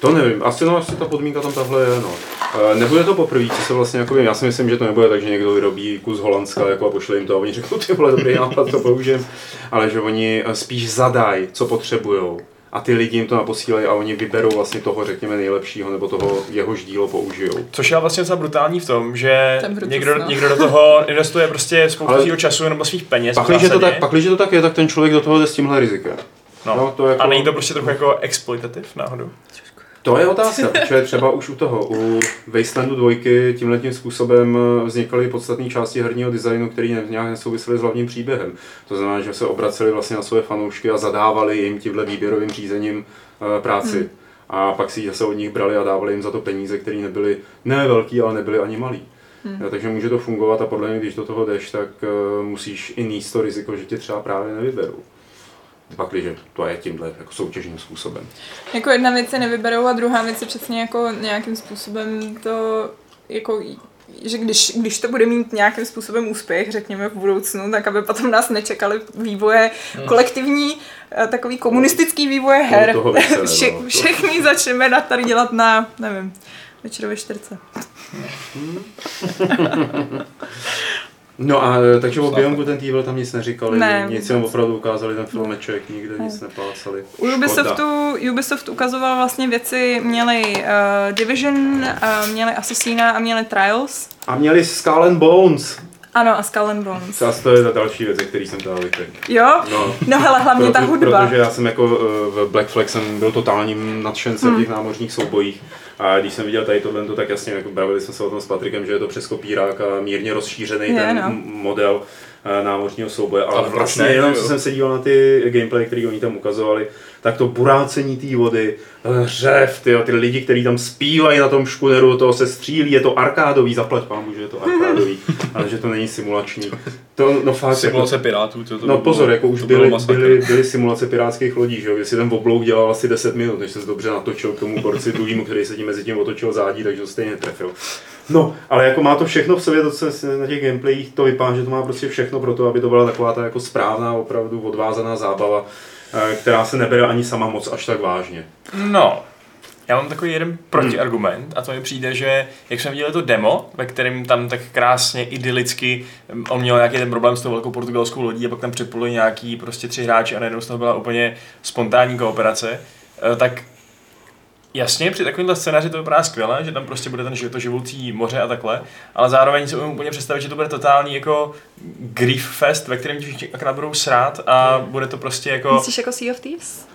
To nevím, asi, no, asi ta podmínka tam tahle je, no. Eh, Nebude to poprvé, co se vlastně jako, já si myslím, že to nebude tak, že někdo vyrobí kus Holandska jako a pošle jim to a oni řeknou, ty vole, dobrý nápad, to použijem, ale že oni eh, spíš zadají, co potřebujou a ty lidi jim to naposílají a oni vyberou vlastně toho, řekněme, nejlepšího nebo toho jehož dílo použijou. Což je vlastně docela brutální v tom, že Brutus, někdo, no. někdo do toho investuje prostě spoustu svého času nebo svých peněz. v Pakliže to, tak, pakliže to tak je, tak ten člověk do toho jde s tímhle rizikem. no. no, to jako- A není to prostě trochu jako exploitativ náhodou? To je otázka, protože třeba už u toho, u Wastelandu 2 tímhle tím způsobem eh, vznikaly podstatné části herního designu, které nějak nesouvisely s hlavním příběhem. To znamená, že se obraceli vlastně na své fanoušky a zadávali jim tímhle výběrovým řízením eh, práci. Hmm. A pak si ji zase od nich brali a dávali jim za to peníze, které nebyly ne velký, ale nebyly ani malý. Hmm. Takže může to fungovat a podle mě, když do toho jdeš, tak musíš i níst to riziko, že tě třeba právě nevyberou. Pakliže to je tímhle jako soutěžním způsobem. Jako jedna věc se nevyberou a druhá věc je přesně jako nějakým způsobem to jako že když, když to bude mít nějakým způsobem úspěch, řekněme v budoucnu, tak aby potom nás nečekali vývoje kolektivní, eh, takový komunistický vývoje her. Vše, no, všechny začneme na tady dělat na, nevím, večerové čtyřce. No a e, takže o Beyond Good and Evil tam nic neříkali, Ne, nic jenom opravdu ukázali ten filmeček, nikde nic neplácali. U Ubisoftu, Ubisoft ukazoval vlastně věci, měli uh, Division, uh, měli Assassina a měli Trials. A měli Skull and Bones. Ano, a Skull and Bones. Zase to je ta další věc, který jsem tady vytek. Jo? No. No hele, hlavně ta Proto- hudba. Protože já jsem jako e, v Black Flag jsem byl totálním nadšencem Hmm. těch námořních soubojích. A když jsem viděl tady tohle, tak jasně, jako bavili jsme se o tom s Patrikem, že je to přes kopírák a mírně rozšířený Je, ten no. model námořního souboje. Ale vlastně ne, jenom co jsem se díval na ty gameplay, které oni tam ukazovali, tak to burácení té vody, eh, řev, ty, ty lidi, kteří tam zpívají na tom škuneru, toho se střílí, je to arkádový, zaplať pámu, že je to arkádový, ale že to není simulační. To, no fakt, jako, Simulace pirátů, to, to No by pozor, bylo- jako už bylo byly, byly, byly simulace pirátských lodí, že jo, si ten oblouk dělal asi 10 minut, než se dobře natočil k tomu borci druhýmu, který se tím mezi tím otočil zádí, takže to stejně trefil. No, ale jako má to všechno v sobě, to co se na těch gameplayích to vypadá, že to má prostě všechno pro to, aby to byla taková ta jako správná, opravdu odvázaná zábava, eh, která se nebere ani sama moc až tak vážně. No, já mám takový jeden protiargument a to mi přijde, že jak jsme viděli to demo, ve kterém tam tak krásně idylicky um, on měl nějaký ten problém s tou velkou portugalskou lodí a pak tam připojili nějaký prostě tři hráči a najednou z toho byla úplně spontánní kooperace, eh, tak Jasně, při takovémhle scénáři to vypadá skvěle, že tam prostě bude ten život, to živoucí moře a takhle, ale zároveň si umím úplně představit, že to bude totální jako grief fest, ve kterém ti všichni akorát budou srát a bude to prostě jako, Myslíš jako Sea of Thieves?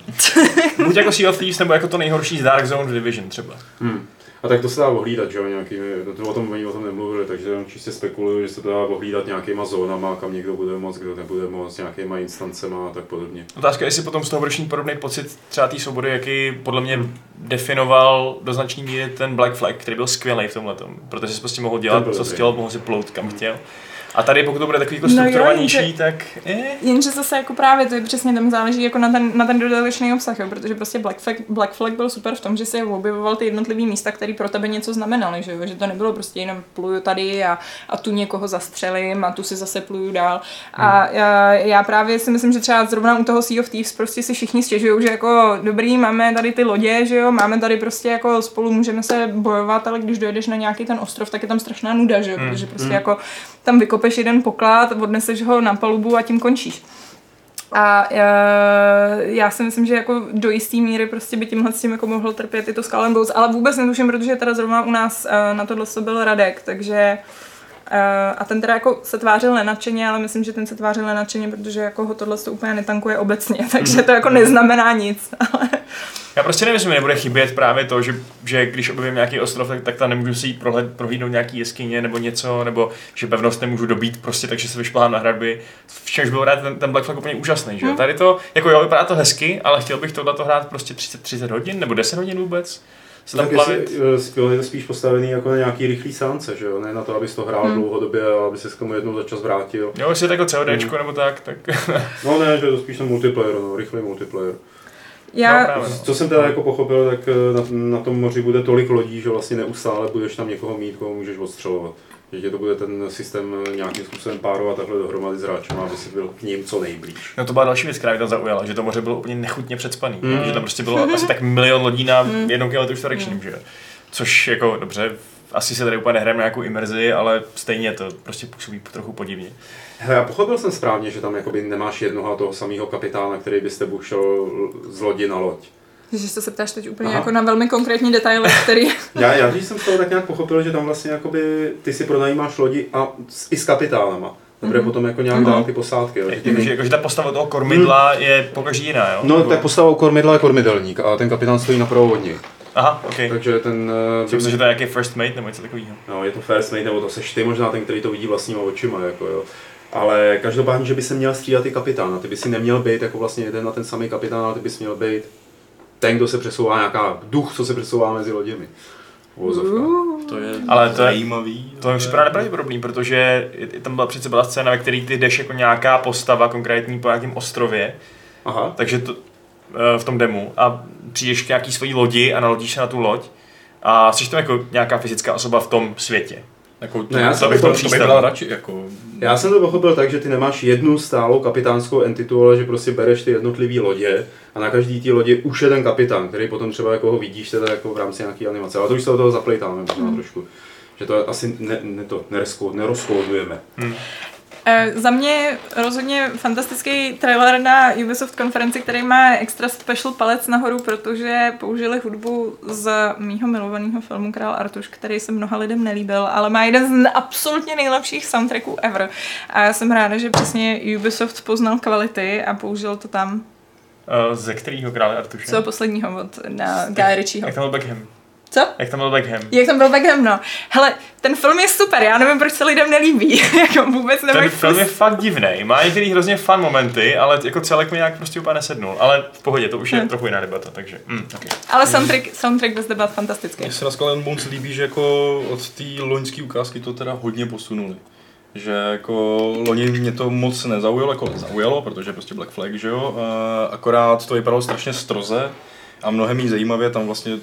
buď jako Sea of Thieves, nebo jako to nejhorší z Dark Zone v Division třeba. Hmm. A tak to se dá ohlídat, že jo, nějakými, no to o tom oni o tom nemluvili, takže jenom čistě spekuluju, že se to dá ohlídat nějakýma zónama, kam někdo bude moc, kdo nebude moc, nějakýma instancema a tak podobně. Otázka je, jestli potom z toho budeš mít podobný pocit třeba té svobody, jaký podle mě definoval do značné míry ten Black Flag, který byl skvělý v tomhle, protože jsi prostě mohl dělat, co chtěl, mohl si plout kam chtěl. A tady pokud to bude takový jako No jo, strukturovanější, jenže- tak eh, Jenže zase jako právě to je přesně tam záleží jako na ten, na ten dodatečný obsah, jo, protože prostě Black Flag, Black Flag byl super v tom, že se objevoval ty jednotlivé místa, které pro tebe něco znamenaly, že, jo? že to nebylo prostě jenom pluju tady a, a tu někoho zastřelím a tu si zase pluju dál. A já, já, právě si myslím, že třeba zrovna u toho Sea of Thieves prostě si všichni stěžují, že jako dobrý, máme tady ty lodě, že jo, máme tady prostě jako spolu můžeme se bojovat, ale když dojedeš na nějaký ten ostrov, tak je tam strašná nuda, že jo, protože prostě jako tam vykopeš jeden poklad, odneseš ho na palubu a tím končíš. A uh, já si myslím, že jako do jisté míry prostě by tímhle s tím jako mohl trpět i to Skull Bones, ale vůbec netuším, protože teda zrovna u nás uh, na tohle to byl Radek, takže a ten teda jako se tvářil nenadšeně, ale myslím, že ten se tvářil nenadšeně, protože jako ho tohle to úplně netankuje obecně, takže to jako neznamená nic. Ale Já prostě nevím, jestli mi nebude chybět právě to, že, že když objevím nějaký ostrov, tak, tak tam nemůžu si jít prohled, prohlídnout nějaký jeskyně nebo něco, nebo že pevnost nemůžu dobít prostě, takže se vyšplhám na hradby. V čemž byl rád ten, ten Black Flag úplně úžasný, že jo? Tady to, jako jo, vypadá to hezky, ale chtěl bych tohle hrát prostě 30, 30 hodin nebo 10 hodin vůbec. Se tam Tak plavit. eh, skvěle je to spíš postavený jako na nějaký rychlý sánce, že jo? Ne na to, abys to hrál dlouhodobě a aby se k tomu jednou za čas vrátil. Jo, jestli je jako CODčko nebo tak, tak No ne, že je to spíš ten multiplayer, no, rychlý multiplayer. já, No, právě. Co jsem teda jako pochopil, tak eh, na, na tom moři bude tolik lodí, že vlastně neustále budeš tam někoho mít, koho můžeš odstřelovat. Že tě to bude ten systém eh, nějakým způsobem párovat takhle dohromady s hráčem, aby si byl k ním co nejblíž. No to byla další věc, která mě tam zaujala, že to moře bylo úplně nechutně předspaný. Mm. Že tam prostě bylo asi tak milion lodí na jednom kilometru čtverečním, že jo. Což jako dobře, asi se tady úplně nehrajeme na nějakou imerzi, ale stejně to prostě působí trochu podivně. Hele, já pochopil jsem správně, že tam jakoby nemáš jednoho a toho samého kapitána, který by s tebou šel z lodi na loď. Že se se ptáš teď úplně Aha. jako na velmi konkrétní detaily, který... Já, já když jsem z toho tak nějak pochopil, že tam vlastně jakoby ty si pronajímáš lodi a s, i s kapitánama. Teprve potom jako nějak dál ty posádky. Jo, že ty Jakože, jakože ta postava toho kormidla je pokaždé jiná, jo? No, Nebo- tak postavou kormidla je kormidelník a ten kapitán stojí napravo od něj. Aha, ok. Takže ten... Jsem myslel, že to je nějaký first mate nebo něco takového. No, je to first mate, nebo to seš ty možná ten, který to vidí vlastníma očima, jako jo. Ale každopádně, že by se měl střídat i kapitán. A ty by si neměl být jako vlastně jeden na ten samý kapitán, ale ty bys měl být ten, kdo se přesouvá, nějaká duch, co se přesouvá mezi loděmi. To je Ale to je- zajímavý. To mi připadá nepravděpodobný, protože je- tam byla přece byla scéna, ve které ty jdeš jako nějaká postava konkrétní po nějakém ostrově, Aha. takže to, eh, v tom demu a přijdeš k nějaký svojí lodi a nalodíš se na tu loď a jsi tam jako nějaká fyzická osoba v tom světě. Jako, to, No, já to, jsem bych to to, bych radši, jako... Já jsem to pochopil tak, že ty nemáš jednu stálou kapitánskou entitu, ale že prostě bereš ty jednotlivé lodě a na každý té lodě už je ten kapitán, který potom třeba jako ho vidíš teda jako v rámci nějaké animace. Ale to už se do toho zaplejtáme možná trošku. Že to asi ne, ne to nerozkou- nerozkoudujeme. Eh, za mě rozhodně fantastický trailer na Ubisoft konferenci, který má extra special palec nahoru, protože použili hudbu z mýho milovaného filmu Král Artuš, který se mnoha lidem nelíbil, ale má jeden z absolutně nejlepších soundtracků ever. A já jsem ráda, že přesně Ubisoft poznal kvality a použil to tam. Eh, Ze kterého krále Artuše? Co posledního od na Guy Ritchieho. Jak tam byl Beckham? Co? Jak tam byl Beckham? Jak tam byl Beckham, no. Hele, ten film je super, já nevím, proč se lidem nelíbí. jako vůbec nevím. Ten film je fakt divný. Má některý hrozně fun momenty, ale jako celek mi nějak prostě úplně nesednul. Ale v pohodě, to už je Hmm. trochu jiná debata, takže... Mm, okay. Ale soundtrack, soundtrack bez debat fantastický. Mně se na Skull Bones líbí, že jako od té loňské ukázky to teda hodně posunuli. Že jako loni mě to moc nezaujalo, jako zaujalo, protože prostě Black Flag, že jo, a akorát to vypadalo strašně stroze a mnohem méně zajímavě, tam vlastně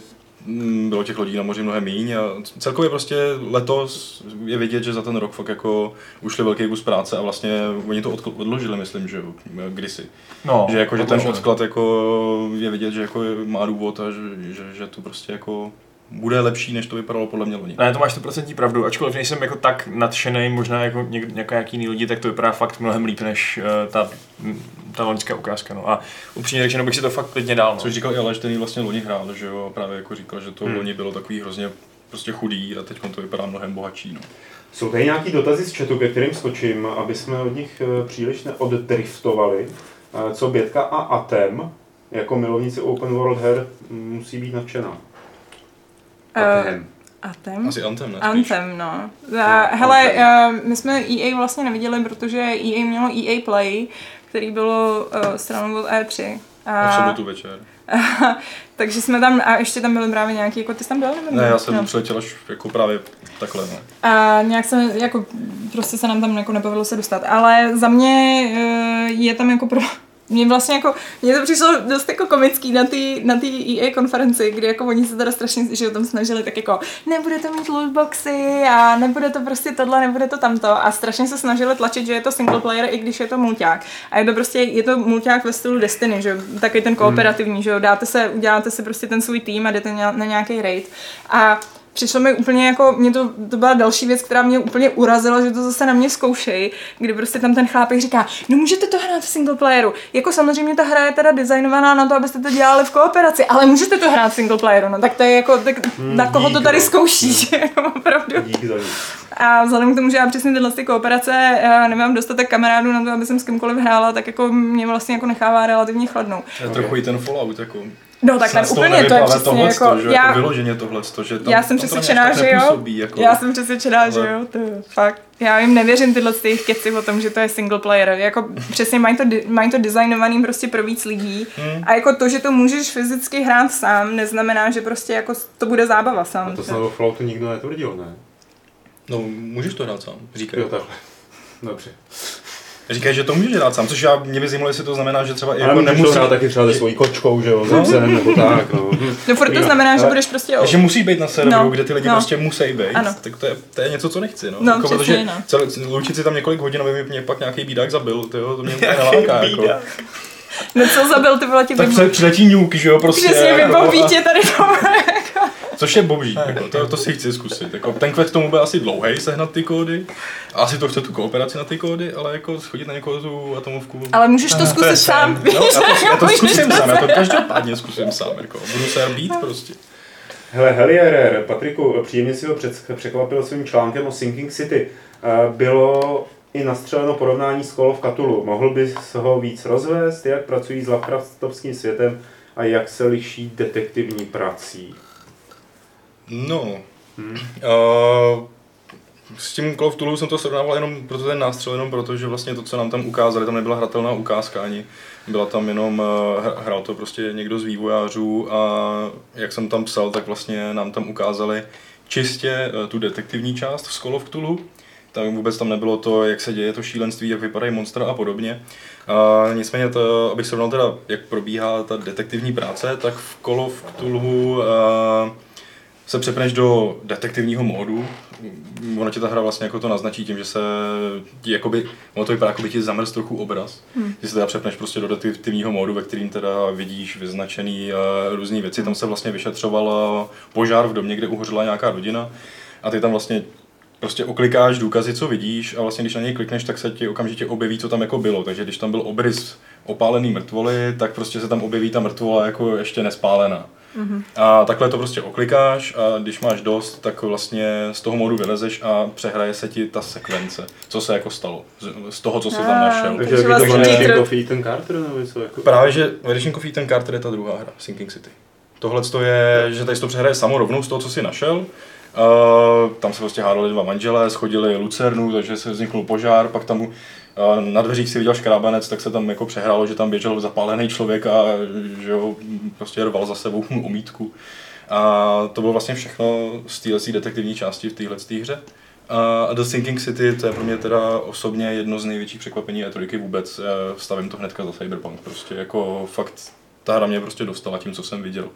bylo těch lodí na moři mnohem méně a celkově prostě letos je vidět, že za ten rok fakt jako ušli velký kus práce a vlastně oni to odložili, myslím, že kdysi. No, že jako, že ten odklad jako je vidět, že jako má důvod a že, že, že to prostě jako bude lepší, než to vypadalo podle mě loni. Ne, to máš 100% pravdu, ačkoliv nejsem jako tak nadšený, možná jako něk, nějaký jiný lidi, tak to vypadá fakt mnohem líp než uh, ta, ta loňská ukázka. No. A upřímně řečeno bych si to fakt klidně dal. No. Což říkal i Aleš, ten vlastně loni hrál, že jo, právě jako říkal, že to Hmm. loni bylo takový hrozně prostě chudý a teď to vypadá mnohem bohatší. No. Jsou tady nějaký dotazy z chatu, ke kterým skočím, aby jsme od nich eh, příliš neoddriftovali. Eh, Co Bětka a Atem, jako milovníci open world her, musí být nadšená. Atem. Atem? Asi Anthem, ne? Anthem, no. A, hele, uh, my jsme EA vlastně neviděli, protože EA mělo EA Play, který bylo uh, stranou od E3. A v sobotu večer. takže jsme tam, a ještě tam byly právě nějaký, jako ty jsi tam byl? Nebo Ne, ne? já jsem no. přiletěl až jako právě takhle, no. A nějak se, jako, prostě se nám tam jako nepovedlo se dostat. Ale za mě eh, je tam jako pro... Mně vlastně jako, mně to přišlo dost jako komický na té na tý EA konferenci, kdy jako oni se teda strašně, že o tom snažili, tak jako nebude to mít lootboxy a nebude to prostě tohle, nebude to tamto a strašně se snažili tlačit, že je to single player, i když je to mulťák. A je to prostě, je to mulťák ve stylu Destiny, že taky ten kooperativní, že jo, dáte se, uděláte si prostě ten svůj tým a jdete na na nějaký raid. A přišlo mi úplně jako, mě to, to byla další věc, která mě úplně urazila, že to zase na mě zkoušej, kdy prostě tam ten chlápek říká, no můžete to hrát v single playeru. Jako samozřejmě ta hra je teda designovaná na to, abyste to dělali v kooperaci, ale můžete to hrát v single playeru, no tak to je jako, tak na koho to tady zkoušíš, jako opravdu. Dík. A vzhledem k tomu, že já přesně tyhle ty kooperace eh, nemám dostatek kamarádů na to, aby jsem s kýmkoliv hrála, tak jako mě vlastně jako nechává relativně chladnou. To je trochu i ten Fallout, jako. No tak ten toho úplně to je přesně tohleto, jako, že já, jako vyloženě tohleto, že tam, já jsem tam to přesvědčená, že jo. Jako, Já jsem přesvědčená, že jo. To je fakt. Já jim nevěřím tyhle ty jejich keci o tom, že to je single player. Jako přesně mají to, mají to designovaný prostě pro víc lidí. Hmm. A jako to, že to můžeš fyzicky hrát sám, neznamená, že prostě jako to bude zábava sám. A to snad o Falloutu nikdo netvrdil, ne? No, můžeš to hrát sám, říkají. Jo, takhle. Dobře. Říkají, že to můžeš hrát sám, což já mě by zajímalo, jestli to znamená, že třeba i jako nemusí, hrát taky třeba se svojí kočkou, že jo, No. psem, nebo tak, no. No furt to znamená, že budeš prostě... že musí být na serveru, No, kde ty lidi no. prostě musí být, Ano. tak to je, to je něco, co nechci, no. No, jako, přesně, protože no. celé, loučit si tam několik hodin, aby mě pak nějaký bídák zabil, tyjo, to mě úplně neláká, jako. No co zabil, ty vole ti Tak při- přiletí ňuk, že jo, prostě. Přesně, jako, vybombí a- tě tady to. Což je boží, jako, to, to si chci zkusit. Jako, ten quest tomu byl asi dlouhý sehnat ty kódy. A asi to chce tu kooperaci na ty kódy, ale jako schodit na někoho tu atomovku. Ale můžeš to to zkusit sen. sám, víš? No, já to, já to zkusím to sám, já to každopádně zkusím sám, jako, budu se být prostě. Hele, Helierer, Patriku, příjemně si ho před, překvapil svým článkem o Sinking City. Eh, Bylo i nastřeleno porovnání s Call of Cthulhu. Mohl bys ho víc rozvést, jak pracují s Lovecraftovským světem a jak se liší detektivní prací? No, uh, s tím Call of Cthulhu jsem to srovnával jenom proto ten nástřel, jenom proto, že vlastně to, co nám tam ukázali, tam nebyla hratelná ukázka ani. Byla tam jenom, uh, hr- hrál to prostě někdo z vývojářů a jak jsem tam psal, tak vlastně nám tam ukázali čistě uh, tu detektivní část z Call of Cthulhu. Tak vůbec tam nebylo to, jak se děje to šílenství, jak vypadají monstra a podobně. Uh, nicméně, to, abych srovnal teda, jak probíhá ta detektivní práce, tak v Call of Cthulhu uh, se přepneš do detektivního módu. Ono ti ta hra vlastně jako to naznačí tím, že se ti jakoby, ono to vypadá, jako by ti zamrz trochu obraz. Hmm. Ty se teda přepneš prostě do detektivního módu, ve kterým teda vidíš vyznačený uh, různé věci. Tam se vlastně vyšetřoval uh, požár v domě, kde uhořela nějaká rodina. A ty tam vlastně prostě oklikáš důkazy, co vidíš a vlastně když na něj klikneš, tak se ti okamžitě objeví, co tam jako bylo. Takže když tam byl obrys opálený mrtvoly, tak prostě se tam objeví ta mrtvola jako ještě nespálená. Mm-hmm. A takhle to prostě oklikáš a když máš dost, tak vlastně z toho modu vylezeš a přehraje se ti ta sekvence, co se jako stalo, z, z toho, co jsi tam našel. Takže vlastně to of Ethan Carter nebo něco jako... Právě, že Edition Coffee ten Carter je ta druhá hra, Sinking City. Tohle to je, že tady to přehraje samo rovnou z toho, co si našel. Uh, tam se prostě hádali dva manželé, schodili lucernu, takže se vznikl požár, pak tam uh, na dveřích si viděl škrábanec, tak se tam jako přehrálo, že tam běžel zapálený člověk a že ho prostě rval za sebou omítku. A to bylo vlastně všechno z téhle detektivní části v téhle hře. A The Sinking City, to je pro mě teda osobně jedno z největších překvapení E3 vůbec. Eh, Stavím to hnedka za Cyberpunk. Prostě jako fakt, ta hra mě prostě dostala tím, co jsem viděl.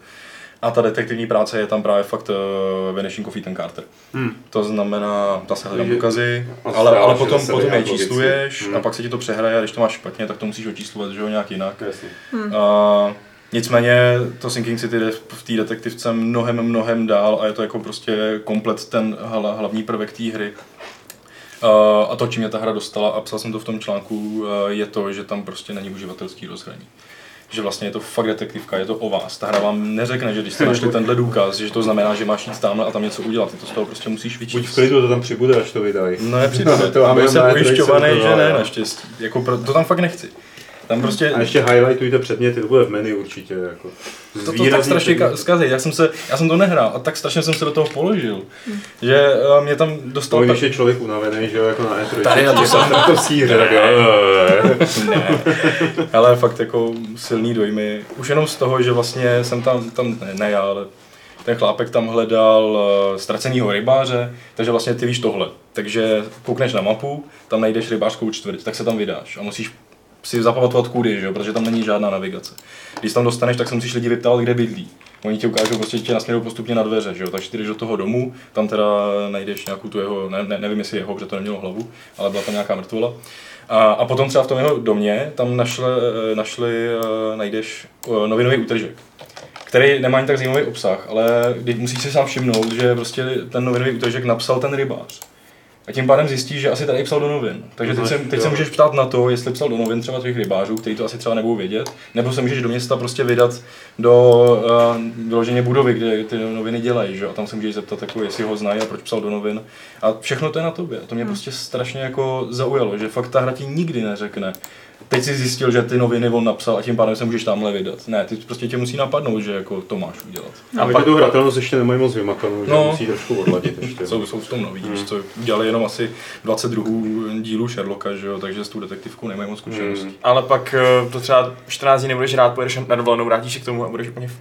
A ta detektivní práce je tam právě fakt uh, Vanishing of Ethan Carter. Hmm. To znamená, zase hledám Takže- důkazy, ale, ale stále, že potom, potom je čísluješ Hmm. a pak se ti to přehraje a když to máš špatně, tak to musíš očíslovat, že jo, nějak jinak. Jasně. A nicméně to Sinking City jde v té detektivce mnohem, mnohem dál a je to jako prostě komplet ten hla, hlavní prvek té hry. A- A to, čím mě ta hra dostala, a psal jsem to v tom článku, eh, je to, že tam prostě není uživatelský rozhraní. Že vlastně je to fakt detektivka, je to o vás. Ta hra vám neřekne, že když jste našli tenhle důkaz, že to znamená, že máš jít tamhle a tam něco udělat. Ty to z toho prostě musíš Buď v vyčíst. klidu, to tam přibude, až to vydají. No nepřijde, To to máme jsem na E3 ujišťovaný, že ne, naštěstí. Jako to tam fakt nechci. Tam prostě... A ještě highlightujte předměty, to bude v menu určitě. Jako. To, to tak strašně předměty. zkazí. Já jsem, se, já jsem to nehrál a tak strašně jsem se do toho položil, že uh, mě tam dostal... Ta- když je člověk unavený, že jo, jako na E3. Tady na to jsem- tam na to síře, tak jo. ne. Ale fakt jako silný dojmy. Už jenom z toho, že vlastně jsem tam, tam ne, ne já, ale ten chlápek tam hledal uh, ztracenýho rybáře, takže vlastně ty víš tohle. Takže koukneš na mapu, tam najdeš rybářskou čtvrť, tak se tam vydáš a musíš si zapamatovat kudy, že jo, protože tam není žádná navigace. Když tam dostaneš, tak se musíš lidi vyptát, kde bydlí. Oni ti ukážou, prostě tě nasměrují postupně na dveře, že jo, takže ty jdeš do toho domu, tam teda najdeš nějakou tu jeho, ne, ne, nevím jestli jeho, protože to nemělo hlavu, ale byla tam nějaká mrtvola. A, a potom třeba v tom jeho domě, tam našli, eh, našli eh, najdeš eh, novinový útržek který nemá ani tak zajímavý obsah, ale musíš si sám všimnout, že prostě ten novinový útržek napsal ten rybář. A tím pádem zjistíš, že asi tady psal do novin. Takže teď se, teď se můžeš ptát na to, jestli psal do novin třeba těch rybářů, kteří to asi třeba nebudou vědět, nebo se můžeš do města prostě vydat do uh, vyloženě budovy, kde ty noviny dělají, že? jo, a tam se můžeš zeptat, jako, jestli ho znají a proč psal do novin. A všechno to je na tobě. A to mě prostě strašně jako zaujalo, že fakt ta hra ti nikdy neřekne, teď si zjistil, že ty noviny on napsal a tím pádem se můžeš tamhle vydat. Ne, ty prostě tě musí napadnout, že jako to máš udělat. A pak tu hratelnost ještě nemají moc vymakanou, že No. musí trošku odladit ještě. Jsou, jsou v tom noví, víš co, udělali jenom asi 22 dílů Sherlocka, že jo, takže s tou detektivkou nemají moc zkušeností. Hmm. Ale pak eh, to třeba 14 dní nebudeš rád, pojedeš na dovolenou, vrátíš se k tomu a budeš úplně v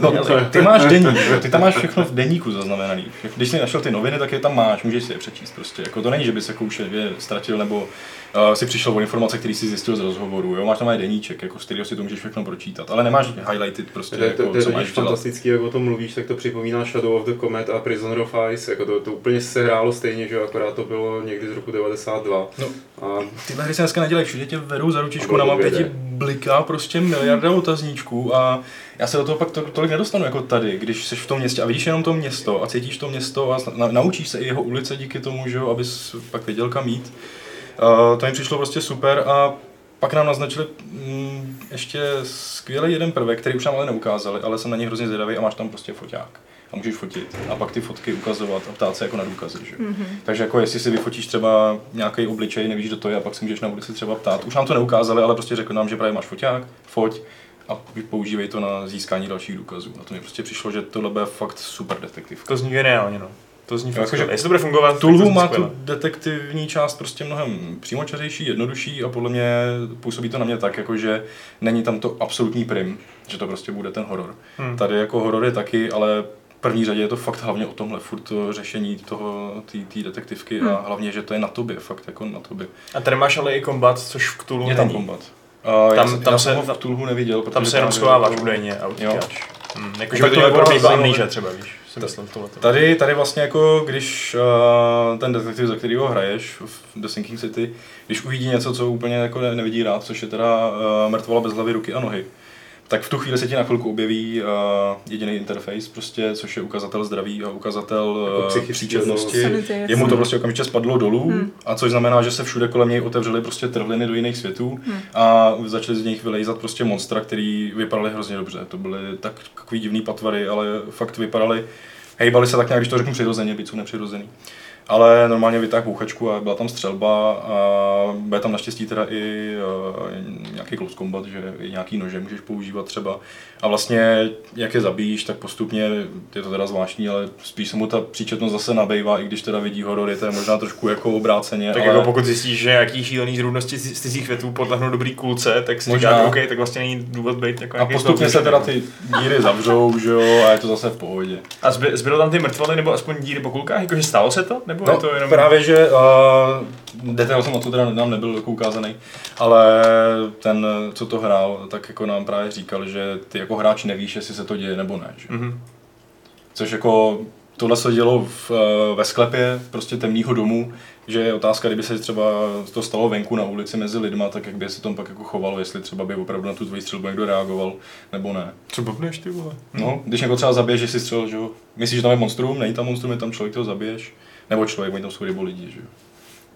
No, ty máš deník, ty tam máš všechno v deníku zaznamenaný. Když jsi našel ty noviny, tak je tam máš, můžeš si je přečíst prostě. Jako to není, že jako už je ztratil nebo uh, si přišel o informace, které si zjistil z rozhovoru. Jo? Máš tam i deníček, jako z kterého si to můžeš všechno pročítat, ale nemáš highlighted prostě, To, je- jako, to, to, co to, máš fantastický, jak o tom mluvíš, tak to připomíná Shadow of the Comet a Prisoner of Ice. Jako to, to úplně se hrálo stejně, že akorát to bylo někdy z roku 92. No. A Tyhle hry se dneska nedělají, všude tě vedou za ručičku, na mapě ti 2D. bliká prostě miliarda otazníčků a já se do toho pak to, tolik nedostanu jako tady, když jsi v tom městě a vidíš jenom to město a cítíš to město a na, naučíš se i jeho ulice díky tomu, že jo, abys pak věděl kam jít. Uh, to mi přišlo prostě super a pak nám naznačili mm, ještě skvělý jeden prvek, který už nám ale neukázali, ale jsem na něj hrozně zvědavý a máš tam prostě foťák. A můžeš fotit a pak ty fotky ukazovat a ptát se jako na důkazy. Že? Mm-hmm. Takže jako jestli si vyfotíš třeba nějaký obličej, nevíš, kdo to je, a pak si můžeš na ulici třeba ptát. Už nám to neukázali, ale prostě řekli nám, že právě máš foťák, foť a používej to na získání dalších důkazů. A to mi prostě přišlo, že tohle bude fakt super detektiv. To zní geniálně, no. To zní fakt Jakože skvěle. Jestli to bude fungovat, Tulhu má tu detektivní část prostě mnohem přímočařejší, jednodušší a podle mě působí to na mě tak, jako že není tam to absolutní prim, že to prostě bude ten horor. Hmm. Tady jako horor je taky, ale v první řadě je to fakt hlavně o tomhle, furt to řešení toho, té detektivky a hlavně, že to je na tobě, fakt jako na tobě. A tady máš ale i kombat, což v Cthulhu Je tam není. kombat. Uh, Tam- tam se- v Tulhu neviděl, protože Tam se jenom schováváš jako- údajně a utíkáš. Hmm, Tak jakože by to nebylo zajímavé. amnesia třeba, víš. Tady, tady vlastně jako, když uh, ten detektiv, za kterýho hraješ v The Sinking City, když uvidí něco, co úplně jako ne- nevidí rád, což je teda uh, mrtvola bez hlavy, ruky a nohy, tak v tu chvíli se ti na chvilku objeví uh, jediný interface, prostě, což je ukazatel zdraví a ukazatel Jako uh, psychický příčetnosti. Sanity, jasně. Jemu to prostě okamžitě spadlo dolů, Hmm. a což znamená, že se všude kolem něj otevřely prostě trhliny do jiných světů a začaly z nich vylejzat prostě monstra, který vypadaly hrozně dobře. To byly tak, takový divný patvary, ale fakt vypadaly, hejbali se tak nějak, když to řeknu přirozeně, byť jsou nepřirozený. Ale normálně vytáhl bouchačku a byla tam střelba a bude tam naštěstí teda i uh, nějaký close combat, že i nějaký nože můžeš používat třeba. A vlastně, jak je zabíjíš, tak postupně, je to teda zvláštní, ale spíš se mu ta příčetnost zase nabejvá, i když teda vidí horory, to je možná trošku jako obráceně. Tak ale... jako pokud zjistíš, že nějaký šílený zrůdnosti z cizích větů podlehnou dobrý kulce, tak si Možná. říkáš, OK, tak vlastně není důvod být jako A postupně se teda ty díry zavřou, že jo, a je to zase v pohodě. A zby, zbylo tam ty mrtvoly nebo aspoň díry po kulkách? Jakože stalo se to? Nebo je No, to jenom... právě, že uh, detail jsem o to teda nám nebyl jako ukázaný, ale ten, co to hrál, tak jako nám právě říkal, že ty jako hráč nevíš, jestli se to děje nebo ne. Že? Mhm. Což jako tohle se dělo v, eh, ve sklepě prostě temného domu, že je otázka, kdyby se třeba to stalo venku na ulici mezi lidma, tak jak by se tom pak jako chovalo, jestli třeba by opravdu na tu tvoji střelbu někdo reagoval, nebo ne. Co blbneš ty vole? No, když někoho třeba zabiješ, že si střel, že jo. Myslíš, že tam je monstrum, není tam monstrum, je tam člověk, toho zabiješ. Nebo člověk, oni tam jsou rybo lidi, že jo.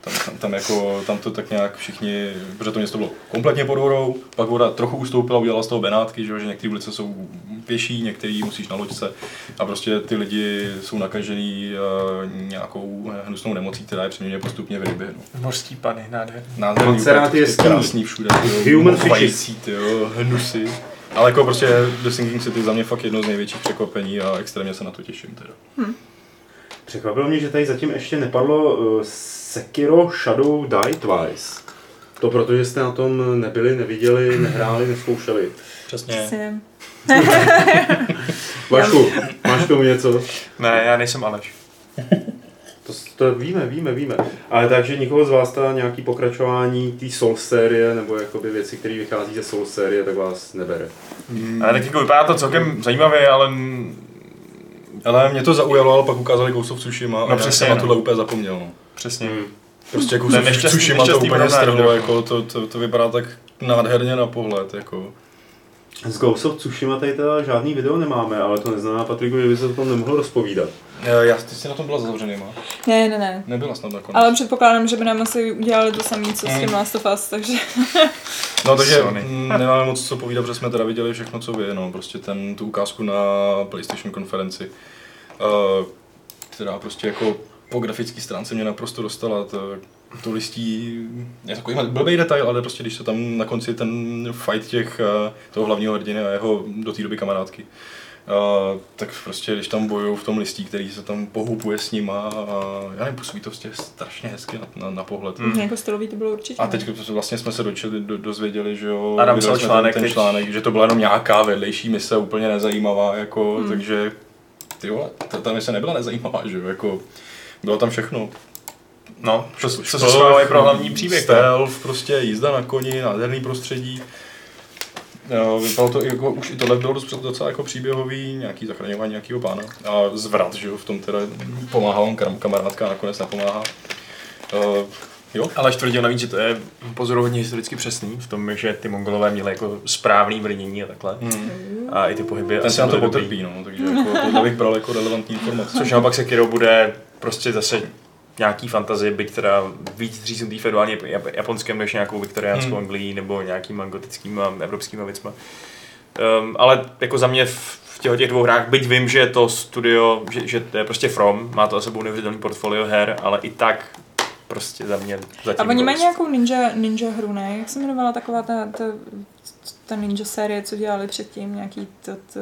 Tam, tam, tam, jako, tam to tak nějak všichni, protože to město bylo kompletně pod horou, pak voda trochu ustoupila, udělala z toho Benátky, že, jo, že některé ulice jsou pěší, některé musíš na loďce a prostě ty lidi jsou nakažený uh, nějakou hnusnou nemocí, která je přeměně postupně v ryby. No. Mořský pany, nádherný. Nádherný, Montserrat je krásný všude, Human vající, tyjo, hnusy. Ale jako prostě The Sinking City za mě fakt jedno z největších překvapení a extrémně se na to těším teda. Překvapilo mě, že tady zatím ještě nepadlo uh, Sekiro Shadow Die Twice. To protože jste na tom nebyli, neviděli, nehráli, neskoušeli. Přesně. Vašku, máš k tomu něco? Ne, já nejsem Aleš. To, to víme, víme, víme. Ale takže nikoho z vás ta nějaký pokračování té Soul série, nebo jakoby věci, které vychází ze Soul série, tak vás nebere. Ale tak jako vypadá to celkem zajímavě, ale Ale mě to zaujalo, ale pak ukázali Ghost of Tsushima No a já přesně, jsem na no. tohle úplně zapomněl. No. přesně. Hmm. Prostě nešťastný- Tsushima to úplně strhlo, no. jako to, to, to, vypadá tak nádherně na pohled. Jako. Z Ghost of Tsushima tady teda žádný video nemáme, ale to neznamená, Patriku, že by se o tom nemohl rozpovídat. Eh, Já, ty jsi na tom byla zavřenýma. Ne, ne, ne. Nebyla snad nakonec. Ale předpokládám, že by nám asi udělali to samé, co s tím Mm. Last of Us, takže... No takže nemáme moc co povídat, protože jsme teda viděli všechno, co vy, no, prostě ten, tu ukázku na PlayStation konferenci, uh, která prostě jako po grafické stránce mě naprosto dostala, to, to listí, je takový blbý detail, ale prostě když se tam na konci ten fight těch, uh, toho hlavního hrdiny a jeho do té doby kamarádky, Uh, tak prostě, když tam bojují v tom listí, který se tam pohupuje s nima a já nevím, působí to prostě strašně hezky na, na, na pohled. Hmm. Jako stylový to bylo určitě. A ne? teď vlastně jsme se dočeli, do, dozvěděli, že jo, Adam vydali psal jsme článek ten, ten teď. článek, že to byla jenom nějaká vedlejší mise, úplně nezajímavá, jako, Hmm. takže ty vole, ta, ta mise nebyla nezajímavá, že jo, jako, bylo tam všechno. No, co, co se schváluje pro hlavní příběh. no. Stealth, prostě jízda na koni, nádherný prostředí. Jo, vypadalo to jako, už i tohle bylo dost- docela jako příběhový, nějaký zachraňování nějakého pána. A zvrat, že jo, v tom teda pomáhal on kam- kamarádka nakonec napomáhá. Uh, jo, Ale tvrdil navíc, že to je pozoruhodně historicky přesný, v tom, že ty mongolové měli jako správný brnění a takhle. hmm. A i ty pohyby. ten asi se na to potrpí, no, takže jako, tohle bych bral jako relevantní informace. Což naopak se Kiro bude prostě zase nějaký fantazie, byť teda víc říznutý feudálně jap- japonském než nějakou viktoriánskou Hmm. Anglii nebo nějakýma gotickýma evropskýma věcma. Um, ale jako za mě v, v těchto těch dvou hrách, byť vím, že to studio, že, že to je prostě From, má to za sebou neuvěřitelný portfolio her, ale i tak prostě za mě zatím A oni mají nějakou ninja, ninja hru, ne? Jak se jmenovala taková ta, ta, ta ninja série, co dělali předtím, nějaký to, to,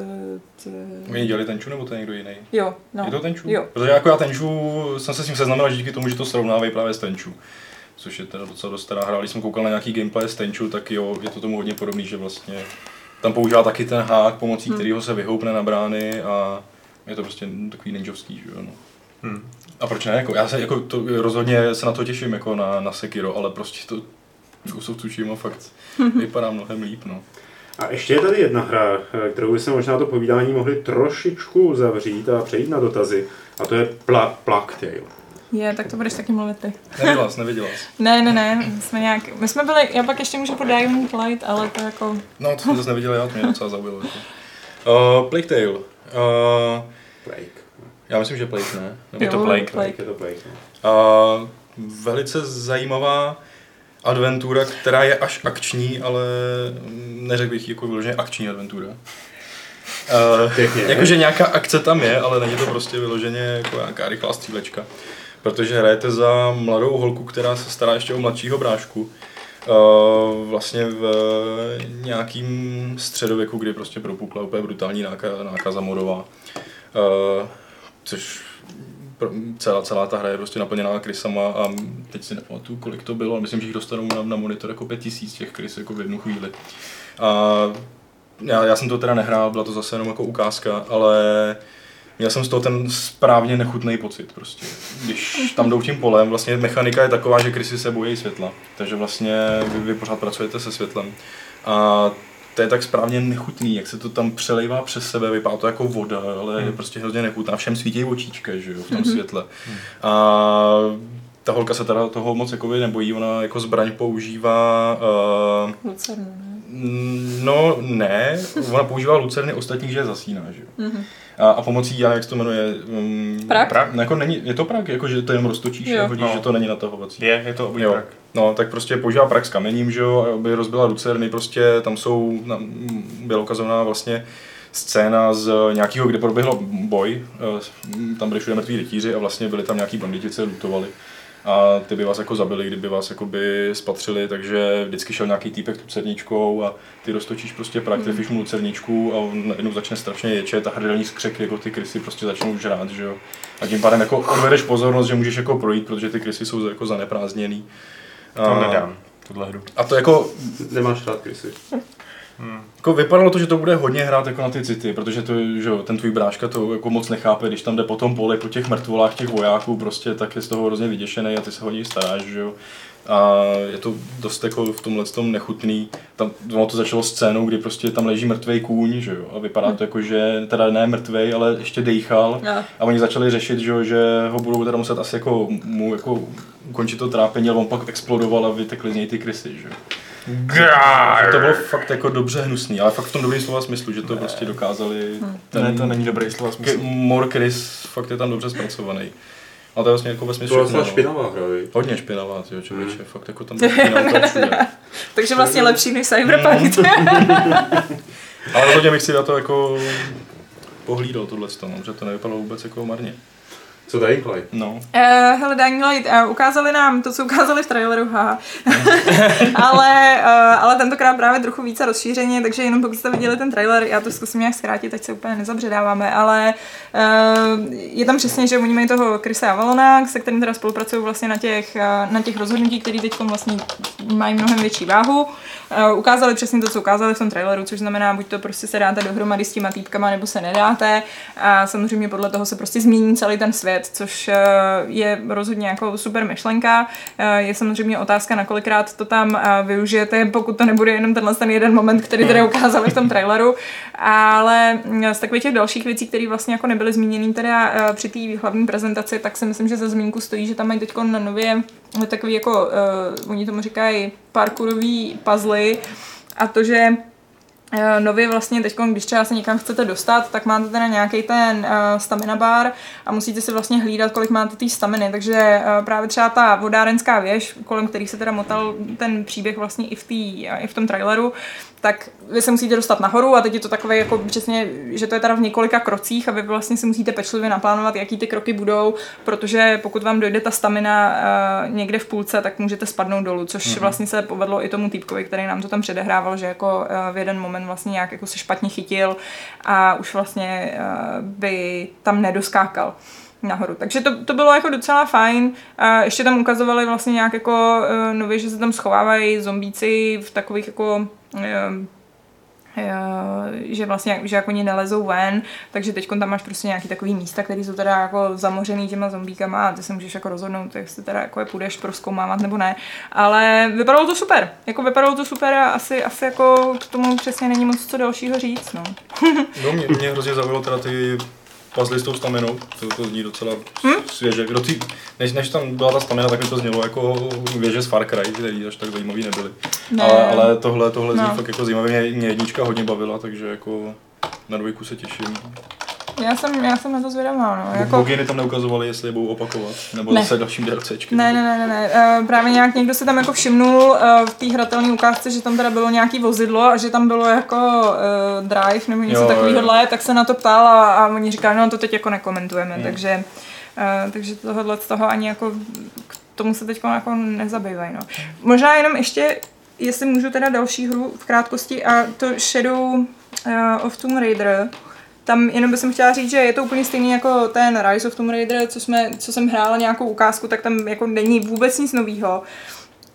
to... Oni dělali tenču nebo to je někdo jiný? Jo, no. Je to tenču? Jo. Protože jako já tenču jsem se s tím seznamil díky tomu, že to srovnávají právě s tenču. Což je teda docela dost stará hra. Když jsem koukal na nějaký gameplay z tenču, tak jo, je to tomu hodně podobný, že vlastně tam používá taky ten hák, pomocí Hmm. kterého se vyhoupne na brány a je to prostě takový ninjovský, že jo. No. Hmm. A proč ne? Jako, já se jako to, rozhodně se na to těším jako na, na Sekiro, ale prostě to Ghost of Tsushima fakt vypadá mnohem líp, no. A ještě je tady jedna hra, eh, kterou bychom možná to povídání mohli trošičku zavřít a přejít na dotazy. A to je Pla- Plague Tale. Je, tak to budeš taky mluvit ty. Neviděla jsi, neviděla jsi. Ne, ne, ne, my jsme nějak, my jsme byli, já pak ještě můžu pro Diamond Light, ale to jako, No, to jsem zase neviděl já, to mě docela zaujalo. Jako. Uh, Plague Tale. Uh, Plague. já myslím, že Plague ne. Nebo Je to jo, Plague, Plague je to Plague. Uh, velice zajímavá adventura, která je až akční, ale neřekl bych jako vyloženě akční adventura. Uh, Pěkně. jakože nějaká akce tam je, ale není to prostě vyloženě jako nějaká rychlá střílečka. Protože hrajete za mladou holku, která se stará ještě o mladšího brášku. Uh, vlastně v nějakým středověku, kdy prostě propukla úplně brutální náka- nákaza modová. Uh, což celá, celá ta hra je prostě naplněná krysama a teď si nepamatuju, kolik to bylo, ale myslím, že jich dostanou na, na monitor jako pět tisíc těch krys jako v jednu chvíli. A já, já jsem to teda nehrál, byla to zase jenom jako ukázka, ale měl jsem z toho ten správně nechutný pocit prostě. Když tam jdou tím polem, vlastně mechanika je taková, že krysy se bojí světla, takže vlastně vy, vy pořád pracujete se světlem. A to je tak správně nechutný, jak se to tam přelejvá přes sebe, vypadá to jako voda, ale je prostě hrozně nechutná. Všem svítí očička, že jo, v tom světle. A ta holka se teda toho moc jakoby nebojí, ona jako zbraň používá... Uh, Lucernu, ne? Mm, No ne, ona používá lucerny ostatních, že je zasíná, že jo. Mhm. A, a pomocí, já jak se to jmenuje. Um, Prak? prak? No, jako není, je to prak, jako že to jenom roztočíš Jo. a hodíš, No. že to není natahovací. Je, je to obojí Jo. prak. No, tak prostě používá prak s kamením, že jo, aby rozbila lucerny, prostě tam jsou, byla ukazovaná vlastně scéna z nějakého, kde proběhl boj, eh, tam byli všude mrtví rytíři a vlastně byli tam nějaký banditi, co je lutovali. A ty by vás jako zabili, kdyby vás jakoby spatřili, takže vždycky šel nějaký týpek s lucerničkou a ty roztočíš prostě prak, trefíš mu lucerničku a on najednou začne strašně ječet a hrdelní skřek, jako ty krysy prostě začnou žrát, že jo. A tím pádem jako odvedeš pozornost, že můžeš jako projít, protože ty krysy jsou jako zaneprázdněný. To A- nedám, tuhle hru. A to jako Nemáš rád krysy. jako vypadalo to, že to bude hodně hrát jako na ty city, protože to, že jo, ten tvůj bráška to jako moc nechápe, když tam jde po tom poli, po těch mrtvolách těch vojáků, prostě tak je z toho hrozně vyděšený a ty se hodně staráš, že jo. A je to dost jako v tomhle tom nechutný. Tam ono to začalo scénou, kdy prostě tam leží mrtvý kůň, že jo. A vypadá to jako, že teda ne mrtvej, ale ještě dejchal. Jo. A oni začali řešit, že, jo, že ho budou teda muset asi jako mu jako ukončit to trápení, ale on pak explodoval a vytekly z něj ty krysy, že jo. Že to bylo fakt jako dobře hnusný, ale fakt v tom dobrým slova smyslu, že to prostě dokázali. Ten, Ne, to není dobrý slova K- smysl. More Chris fakt je tam dobře zpracovaný. Ale to je vlastně jako ve To smyslu byla všechno, docela no. špinavá hra? Hodně špinavá, tyjo, člověče, fakt jako tam byla špinavá všude. Takže vlastně lepší než Cyberpunk. Ale rozhodně bych si na to jako pohlídal tohle, no, že to nevypadalo vůbec jako marně. Co Dying Light? No. Uh, hele, Dying Light, uh, ukázali nám to, co ukázali v traileru, haha. ale, uh, ale tentokrát právě trochu více rozšířeně, takže jenom pokud jste viděli ten trailer, já to zkusím nějak zkrátit, ať se úplně nezabředáváme, ale uh, je tam přesně, že oni mají toho Chrisa Avalona, se kterým teda spolupracují vlastně na těch, uh, na těch rozhodnutí, které teď vlastně mají mnohem větší váhu. Uh, ukázali přesně to, co ukázali v tom traileru, což znamená, buď to prostě se dáte dohromady s těma týpkama, nebo se nedáte. A samozřejmě podle toho se prostě změní celý ten svět, což uh, je rozhodně jako super myšlenka. Uh, je samozřejmě otázka, na kolikrát to tam uh, využijete, pokud to nebude jenom tenhle ten jeden moment, který tady ukázali v tom traileru. Ale mm, z takových těch dalších věcí, které vlastně jako nebyly zmíněny teda při té hlavní prezentaci, tak si myslím, že za zmínku stojí, že tam mají teď na nově takový jako, uh, oni tomu říkají parkourový puzzle a to, že Eh, Nově vlastně teď, když třeba se někam chcete dostat, tak máte teda nějaký ten uh, stamina bar a musíte si vlastně hlídat, kolik máte té staminy. Takže uh, právě třeba ta vodárenská věž, kolem kterých se teda motal ten příběh vlastně i v, tý, i v tom traileru, tak vy se musíte dostat nahoru a teď je to takové jako přesně, že to je teda v několika krocích a vy vlastně si musíte pečlivě naplánovat, jaký ty kroky budou, protože pokud vám dojde ta stamina uh, někde v půlce, tak můžete spadnout dolů, což mm-hmm. vlastně se povedlo i tomu týpkovi, který nám to tam předehrával, že jako uh, v jeden moment vlastně nějak jako se špatně chytil a už vlastně uh, by tam nedoskákal nahoru. Takže to, to bylo jako docela fajn. A ještě tam ukazovali vlastně nějak jako uh, nově, že se tam schovávají zombíci v takových jako uh, že vlastně, že jako oni nelezou ven, takže teď tam máš prostě nějaký takový místa, které jsou teda jako zamořený těma zombíkama a ty se můžeš jako rozhodnout, jestli teda jako je půjdeš proskoumávat nebo ne. Ale vypadalo to super, jako vypadalo to super a asi, asi jako k tomu přesně není moc co dalšího říct, no. No, mě, mě hrozně zaujalo teda ty puzzle s tou staminou, to, to zní docela hmm? svěže. Kdo ty, než, než tam byla ta stamina, tak mi to znělo jako věže z Far Cry, který až tak zajímavý nebyly. Ne. Ale, ale tohle, tohle zní No. fakt jako zajímavě, mě, mě jednička hodně bavila, takže jako na dvojku se těším. Já jsem, já jsem na to zvědavá, no. Jako... Boginy tam neukazovali, jestli je budou opakovat, nebo Ne. zase dalším DLCčkem. Ne, ne, ne, ne, ne. Uh, právě nějak někdo se tam jako všimnul uh, v té hratelné ukázce, že tam teda bylo nějaký vozidlo a že tam bylo jako uh, drive nebo něco takového, tak se na to ptal a, a oni říkali, no to teď jako nekomentujeme, Hmm. takže, uh, takže tohle z toho ani jako k tomu se teď jako nezabývají, no. Možná jenom ještě, jestli můžu teda další hru v krátkosti a to Shadow uh, of Tomb Raider, tam jenom bych chtěla říct, že je to úplně stejný jako ten Rise of Tomb Raider, co, jsme, co jsem hrála nějakou ukázku, tak tam jako není vůbec nic nového.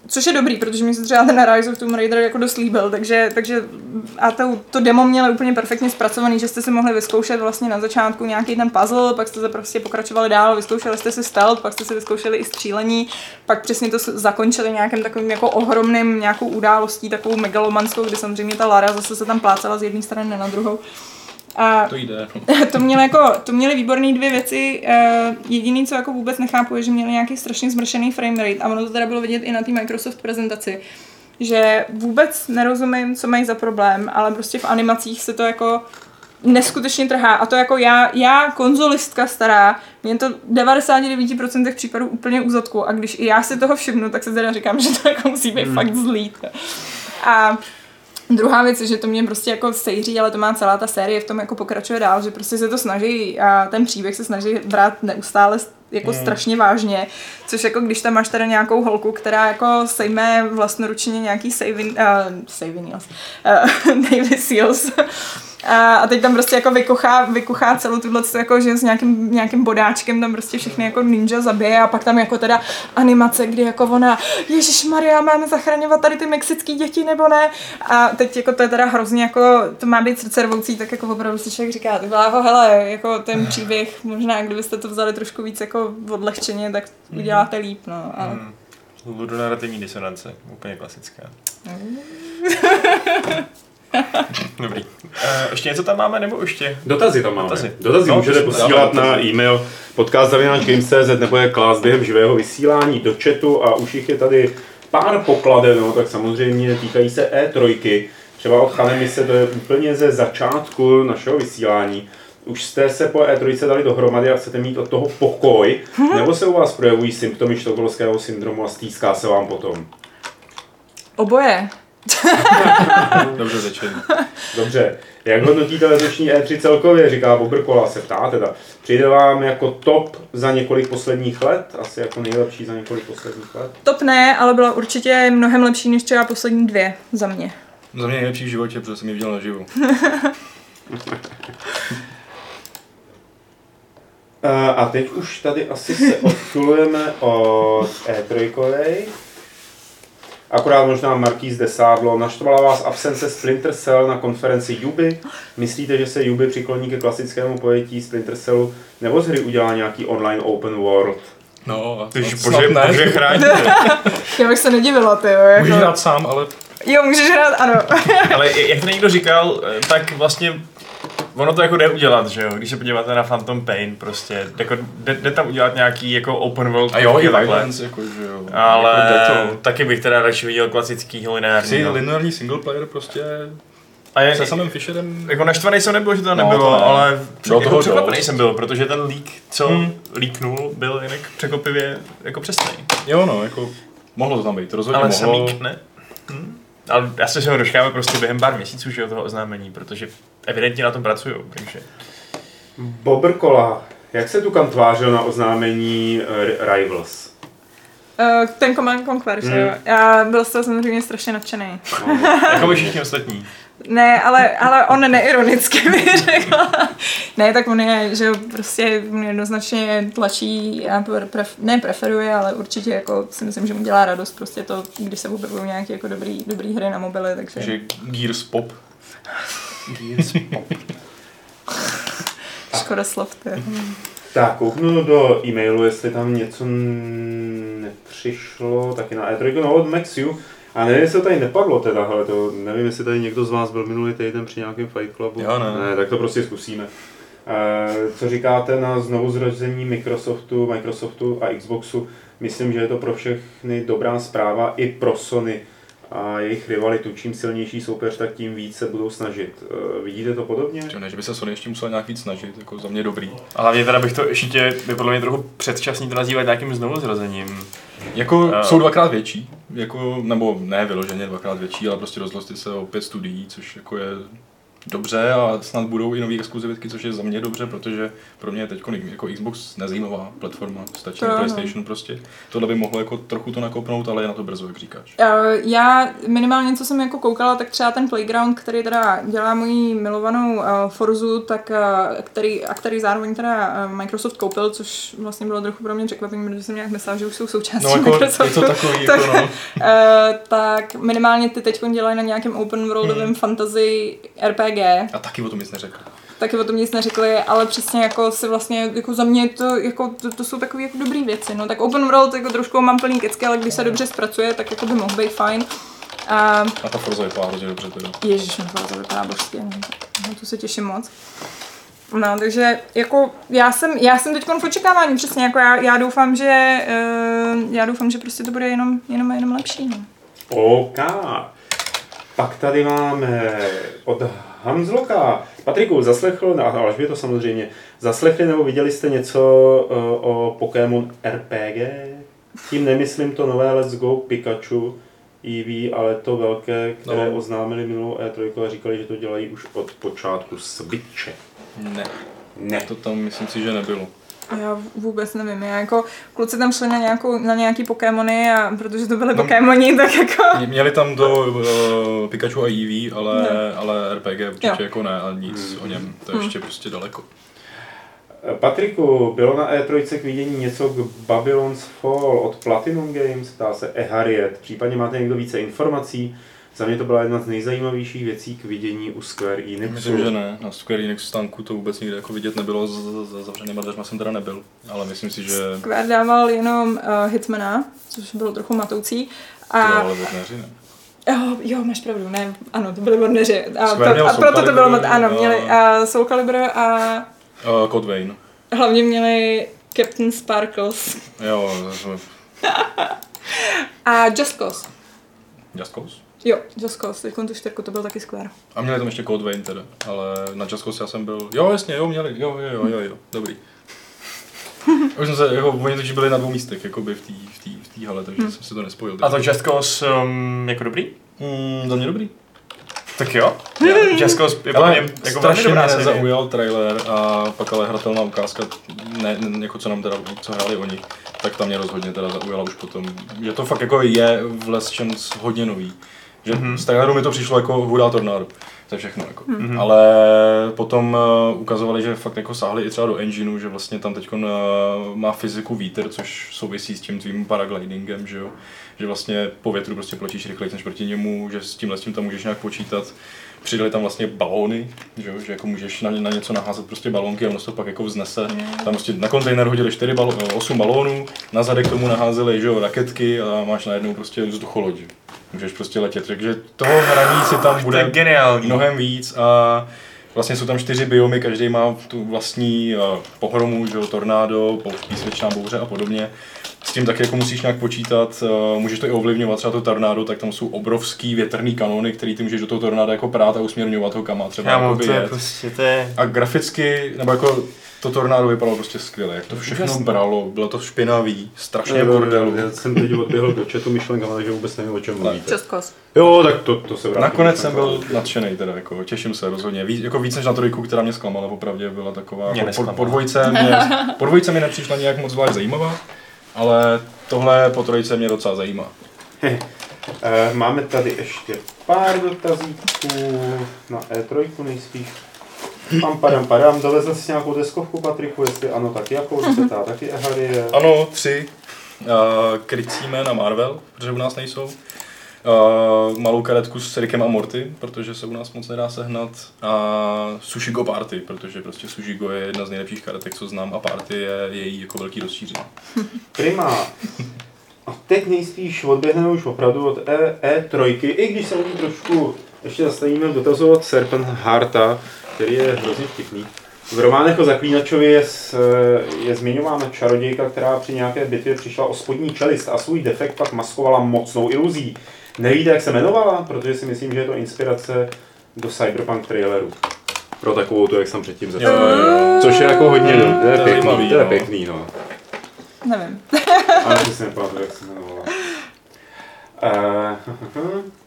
Což je dobrý, protože mi se třeba ten Rise of Tomb Raider jako dost líbil, takže, takže a to, to demo mělo úplně perfektně zpracovaný, že jste si mohli vyzkoušet vlastně na začátku nějaký ten puzzle, pak jste se prostě pokračovali dál, vyzkoušeli jste si stealth, pak jste si vyzkoušeli i střílení, pak přesně to zakončili nějakým takovým jako ohromným nějakou událostí, takovou megalomanskou, kdy samozřejmě ta Lara zase se tam plácala z jedné strany na druhou. A To jde. No. to měli jako, to měli výborné dvě věci. Uh, jediný, co jako vůbec nechápu, je, že měli nějaký strašně zmršený frame rate a ono to teda bylo vidět i na té Microsoft prezentaci, že vůbec nerozumím, co mají za problém, ale prostě v animacích se to jako neskutečně trhá. A to jako já, já konzolistka stará, mě to v 99% případů úplně u zadku a když i já si toho všimnu, tak se teda říkám, že to jako musí být hmm. fakt zlý. A Druhá věc je, že to mě prostě jako sejří, ale to má celá ta série v tom jako pokračuje dál, že prostě se to snaží a ten příběh se snaží brát neustále jako mm. strašně vážně, což jako když tam máš tady nějakou holku, která jako sejme vlastnoručně nějaký saving, uh, saving uh, Navy Seals a, a teď tam prostě jako vykuchá, vykuchá celou tuhle jako, že s nějakým, nějakým bodáčkem tam prostě všechny jako ninja zabije a pak tam jako teda animace, kdy jako ona, Ježíš Maria, máme zachraňovat tady ty mexické děti nebo ne? A teď jako to je teda hrozně jako, to má být srdce rvoucí, tak jako opravdu si člověk říká, ty jako hele, jako ten příběh, možná kdybyste to vzali trošku víc jako odlehčeně, tak uděláte líp, no. A... Hmm. Ludonarrativní disonance, úplně klasická. Dobrý. Uh, ještě něco tam máme, nebo ještě? Dotazy tam máme. Dotazy, Dotazy no, můžete posílat na e-mail podcast.games.cz nebo je klás během živého vysílání do chatu a už jich je tady pár pokladeno, tak samozřejmě týkají se E3. Třeba od Chanemy se to je úplně ze začátku našeho vysílání. Už jste se po E3 dali dohromady a chcete mít od toho pokoj, nebo se u vás projevují symptomy štokholského syndromu a stýská se vám potom? Oboje. Dobře řečeno. Dobře. Jak hodnotíte letošní E3 celkově, říká Bobrkola, se ptá teda. Přijde vám jako top za několik posledních let? Asi jako nejlepší za několik posledních let? Top ne, ale byla určitě mnohem lepší než třeba poslední dvě za mě. Za mě nejlepší v životě, protože jsem ji viděl naživu. A teď už tady asi se odchylujeme od E3. Akorát možná Marquis de Sádlo. Naštvala vás absence Splinter Cell na konferenci Yubi? Myslíte, že se Yubi přikloní ke klasickému pojetí Splinter Cellu nebo z hry udělá nějaký online open world? No, ty bože, ne. bože chráň. Já bych se nedivila, ty jo. Jako... Můžeš hrát sám, ale... Jo, můžeš hrát, ano. ale jak to někdo říkal, tak vlastně ono to jako jde udělat, že jo, když se podíváte na Phantom Pain, prostě, jako jde, jde tam udělat nějaký jako open world. A jo, i Violence, jako, že jo. Ale jako taky bych teda radši viděl klasický lineární. Chci lineární single player prostě a je, se samým Fisherem... Jako naštvaný jsem nebyl, že to nebylo, no, to ne. ale přek, jako překvapený jsem byl, protože ten leak, co hmm. líknul, byl jinak překvapivě jako přesný. Jo no, jako mohlo to tam být, rozhodně ale mohlo. Ale samík ne. Hm? Ale asi se ho dočkáme prostě během pár měsíců, že toho oznámení, protože evidentně na tom pracují, takže... Bobrkola, jak se tu kam tvářil na oznámení uh, Rivals? Uh, ten Command Conquer, hmm. že jo. Já byl z toho samozřejmě strašně nadšený. No, jako by všichni ostatní. Ne, ale, ale on neironicky by řekla. ne, tak on je, že prostě jednoznačně tlačí, a pref, ne preferuje, ale určitě jako si myslím, že mu dělá radost prostě to, když se objevují nějaké jako dobrý, dobrý hry na mobily, takže... Že Gears Pop. Gears Pop. Škoda slov, to Tak, kouknu do e-mailu, jestli tam něco nepřišlo, taky na E3, no od Maxiu. A nevím, jestli to tady nepadlo teda, ale to nevím, jestli tady někdo z vás byl minulý týden při nějakém Fight Clubu. Jo, ne. ne. tak to prostě zkusíme. E, co říkáte na znovu zrození Microsoftu, Microsoftu a Xboxu? Myslím, že je to pro všechny dobrá zpráva i pro Sony a jejich rivalitu. Čím silnější soupeř, tak tím víc se budou snažit. E, vidíte to podobně? Čo, ne, že by se Sony ještě musel nějak víc snažit, jako za mě dobrý. A hlavně teda bych to ještě, by podle mě trochu předčasný to nazývat nějakým znovu zrozením. Jako uh, jsou dvakrát větší, jako, nebo ne vyloženě dvakrát větší, ale prostě rozrostly se o pět studií, což jako je dobře a snad budou i nové exkluzivitky, což je za mě dobře, protože pro mě je teď jako Xbox nezajímavá platforma, stačí to PlayStation prostě. Tohle by mohlo jako trochu to nakopnout, ale je na to brzo, jak říkáš. Já minimálně, co jsem jako koukala, tak třeba ten Playground, který teda dělá moji milovanou uh, Forzu, tak uh, který, a který zároveň teda uh, Microsoft koupil, což vlastně bylo trochu pro mě překvapení, protože jsem nějak myslela, že už jsou součástí no, jako Microsoftu. Je to takový, tak, jako no. uh, tak minimálně ty teď dělají na nějakém open worldovém hmm. fantasy RPG RPG. A taky o tom nic neřekl. Taky o tom nic neřekli, ale přesně jako si vlastně, jako za mě to, jako, to, to jsou takové jako dobré věci, no. Tak open world jako trošku mám plný kecky, ale když se dobře zpracuje, tak jako by mohl být fajn. A A ta Forza vypadá hrozně dobře teda. Ježíš, no to vypadá božsky. no, to se těším moc. No, takže jako já jsem, já jsem teď v očekávání, přesně, jako já, já doufám, že uh, já doufám, že prostě to bude jenom, jenom, jenom lepší, no. OK. Pak tady máme od Hamzloka. Patriku, zaslechl, a Alžbě to samozřejmě, zaslechli nebo viděli jste něco uh, o Pokémon RPG? Tím nemyslím to nové Let's Go Pikachu EV, ale to velké, které No. oznámili minulou E3 a říkali, že to dělají už od počátku Switche. Ne. Ne. To tam myslím si, že nebylo. Já vůbec nevím, já jako kluci tam šli na, nějakou, na nějaký Pokémony a protože to byly No. Pokémoni, tak jako... Mě- Měli tam do uh, Pikachu a Eevee, ale, No. ale RPG určitě Jo. jako ne, a nic Hmm. o něm. To je ještě prostě daleko. Patriku, bylo na E3 k vidění něco k Babylon's Fall od Platinum Games, ptá se E. Harriet. Případně máte někdo více informací? Za mě to byla jedna z nejzajímavějších věcí k vidění u Square Enixu. Myslím, že ne. Na Square Enix stánku to vůbec nikde jako vidět nebylo, za- za zavřenýma dveřma jsem teda nebyl, ale myslím si, že Square dával jenom uh, Hitmana, což bylo trochu matoucí. to A ale ne. Jo, jo, máš pravdu, ne, ano, to byly Warneri. A, Square měl a proto to bylo, Calibur, ano, měli a- uh, Soul Calibur a Uh, Code Vein. hlavně měli Captain Sparkles Jo, a Just Cause. Just Cause. Jo, Just Cause, teď tu čtyřku, to byl taky Square. A měli tam ještě Code Vein teda, ale na Just Cause já jsem byl, jo jasně, jo měli, jo, jo, jo, jo, jo dobrý. Už jsem se, jako, oni totiž byli na dvou místech, jakoby v té v tý, v tý hale, takže jsem si to nespojil. A to Just Cause um, jako dobrý? Mm, za mě dobrý. Tak jo. Just Cause je Ale mě jako velmi strašně mě nezaujal trailer a pak ale hratelná ukázka, ne, ne, jako co nám teda, co hráli oni, tak tam mě rozhodně teda zaujala už potom, že to fakt jako je v Last Chance hodně nový. Že mm-hmm. z traileru mi to přišlo jako hudá tornádo. To je všechno jako. Mm-hmm. Ale potom uh, ukazovali, že fakt jako sáhli i třeba do engineu, že vlastně tam teď uh, má fyziku vítr, což souvisí s tím tvým paraglidingem, že jo. Že vlastně po větru prostě platíš rychleji než proti němu, že s tímhle s tím tam můžeš nějak počítat. Přidali tam vlastně balóny, že, že jako můžeš na, na něco naházet prostě balónky a ono se to pak jako vznese. Tam prostě na kontejner hodili 4 balo, 8 balónů, na zadek tomu naházeli že jo, raketky a máš najednou prostě vzducholoď. že? Můžeš prostě letět, takže toho hraní si tam bude mnohem víc a vlastně jsou tam čtyři biomy, každý má tu vlastní uh, pohromu, že jo, tornádo, písečná bouře a podobně. S tím taky jako musíš nějak počítat, uh, můžeš to i ovlivňovat, třeba to tornádo, tak tam jsou obrovský větrný kanony, který ty můžeš do toho tornáda jako prát a usměrňovat ho kam má třeba Kámo, to je prostě, to je... A graficky, nebo jako to tornádo vypadalo prostě skvěle, jak to všechno Úžasný. bralo, bylo to špinavý, strašně Já, bordelu. já jsem teď odběhl do chatu myšlenkama, takže vůbec nevím, o čem mluvíte. Jo, tak to, to se vrátím. Nakonec jsem byl nadšený teda, jako těším se rozhodně. Víc, jako víc než na trojku, která mě zklamala, popravdě byla taková, Mě jako po, po, dvojce, mě, po dvojce mi nepřišla nějak moc zvlášť zajímavá, ale tohle po trojce mě docela zajímá. Eh, Máme tady ještě pár dotazíků na E3 nejspíš. Pam padam padam, dovezl jsi nějakou deskovku Patriku, jestli ano, tak jakou, se ptá taky Harry. Ano, tři. Uh, krycíme na Marvel, protože u nás nejsou. Uh, malou karetku s Rickem a Morty, protože se u nás moc nedá sehnat. A Sushigo Party, protože prostě Sushigo je jedna z nejlepších karetek, co znám a Party je její jako velký rozšíření. Prima. A teď nejspíš odběhneme už opravdu od E, E3, i když se ní trošku ještě zastavíme dotazovat Serpent Harta, který je hrozně vtipný. V románech o Zaklínačovi je, je zmiňována čarodějka, která při nějaké bitvě přišla o spodní čelist a svůj defekt pak maskovala mocnou iluzí. Nevíte, jak se jmenovala? Protože si myslím, že je to inspirace do Cyberpunk traileru. Pro takovou tu, jak jsem předtím jo. Což je jako hodně, Mm, to je to pěkný, zajímavý, to je no. pěkný, no. Nevím. Ale si si nepamatuju, jak se jmenovala. Uh,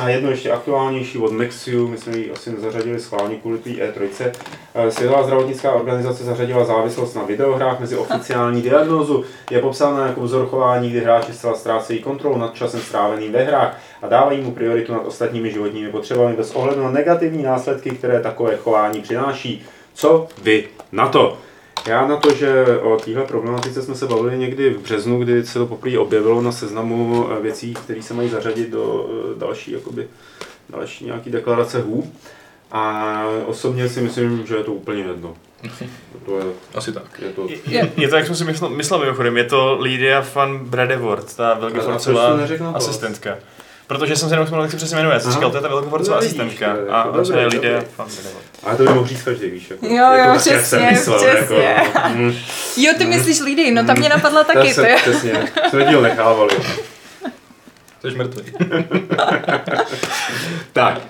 a jedno ještě aktuálnější od Nexiu, my jsme ji asi nezařadili schválně kvůli té E3. Eh, Světová zdravotnická organizace zařadila závislost na videohrách mezi oficiální diagnózu. Je popsána jako vzor chování, kdy hráči zcela ztrácejí kontrolu nad časem stráveným ve hrách a dávají mu prioritu nad ostatními životními potřebami bez ohledu na negativní následky, které takové chování přináší. Co vy na to? Já na to, že o téhle problematice jsme se bavili někdy v březnu, kdy se to poprvé objevilo na seznamu eh, věcí, které se mají zařadit do eh, další, jakoby, další nějaký deklarace HU. A osobně si myslím, že je to úplně jedno. To je, Asi tak. je to... Je, je to, jak jsem si myslel, myslel mimochodem, je to Lydia van Bradevort, ta A proč Velkoforcová to Protože jsem si jenom vzpomněl, jak se přesně jmenuje. Jsem říkal, to je ta Velkoforcová No, vidíš, asistentka. to je A jako se dobré, Lydia dobré. van Bradevort. Ale to by mohl říct každý, víš. Jako, Jo, je jo, to přesně, myslel, přesně. Jako, mm, Jo, ty myslíš Lidy, no ta mě napadla taky, to to je. Přesně, jsme díl nechávali. Jsi mrtvý. Tak,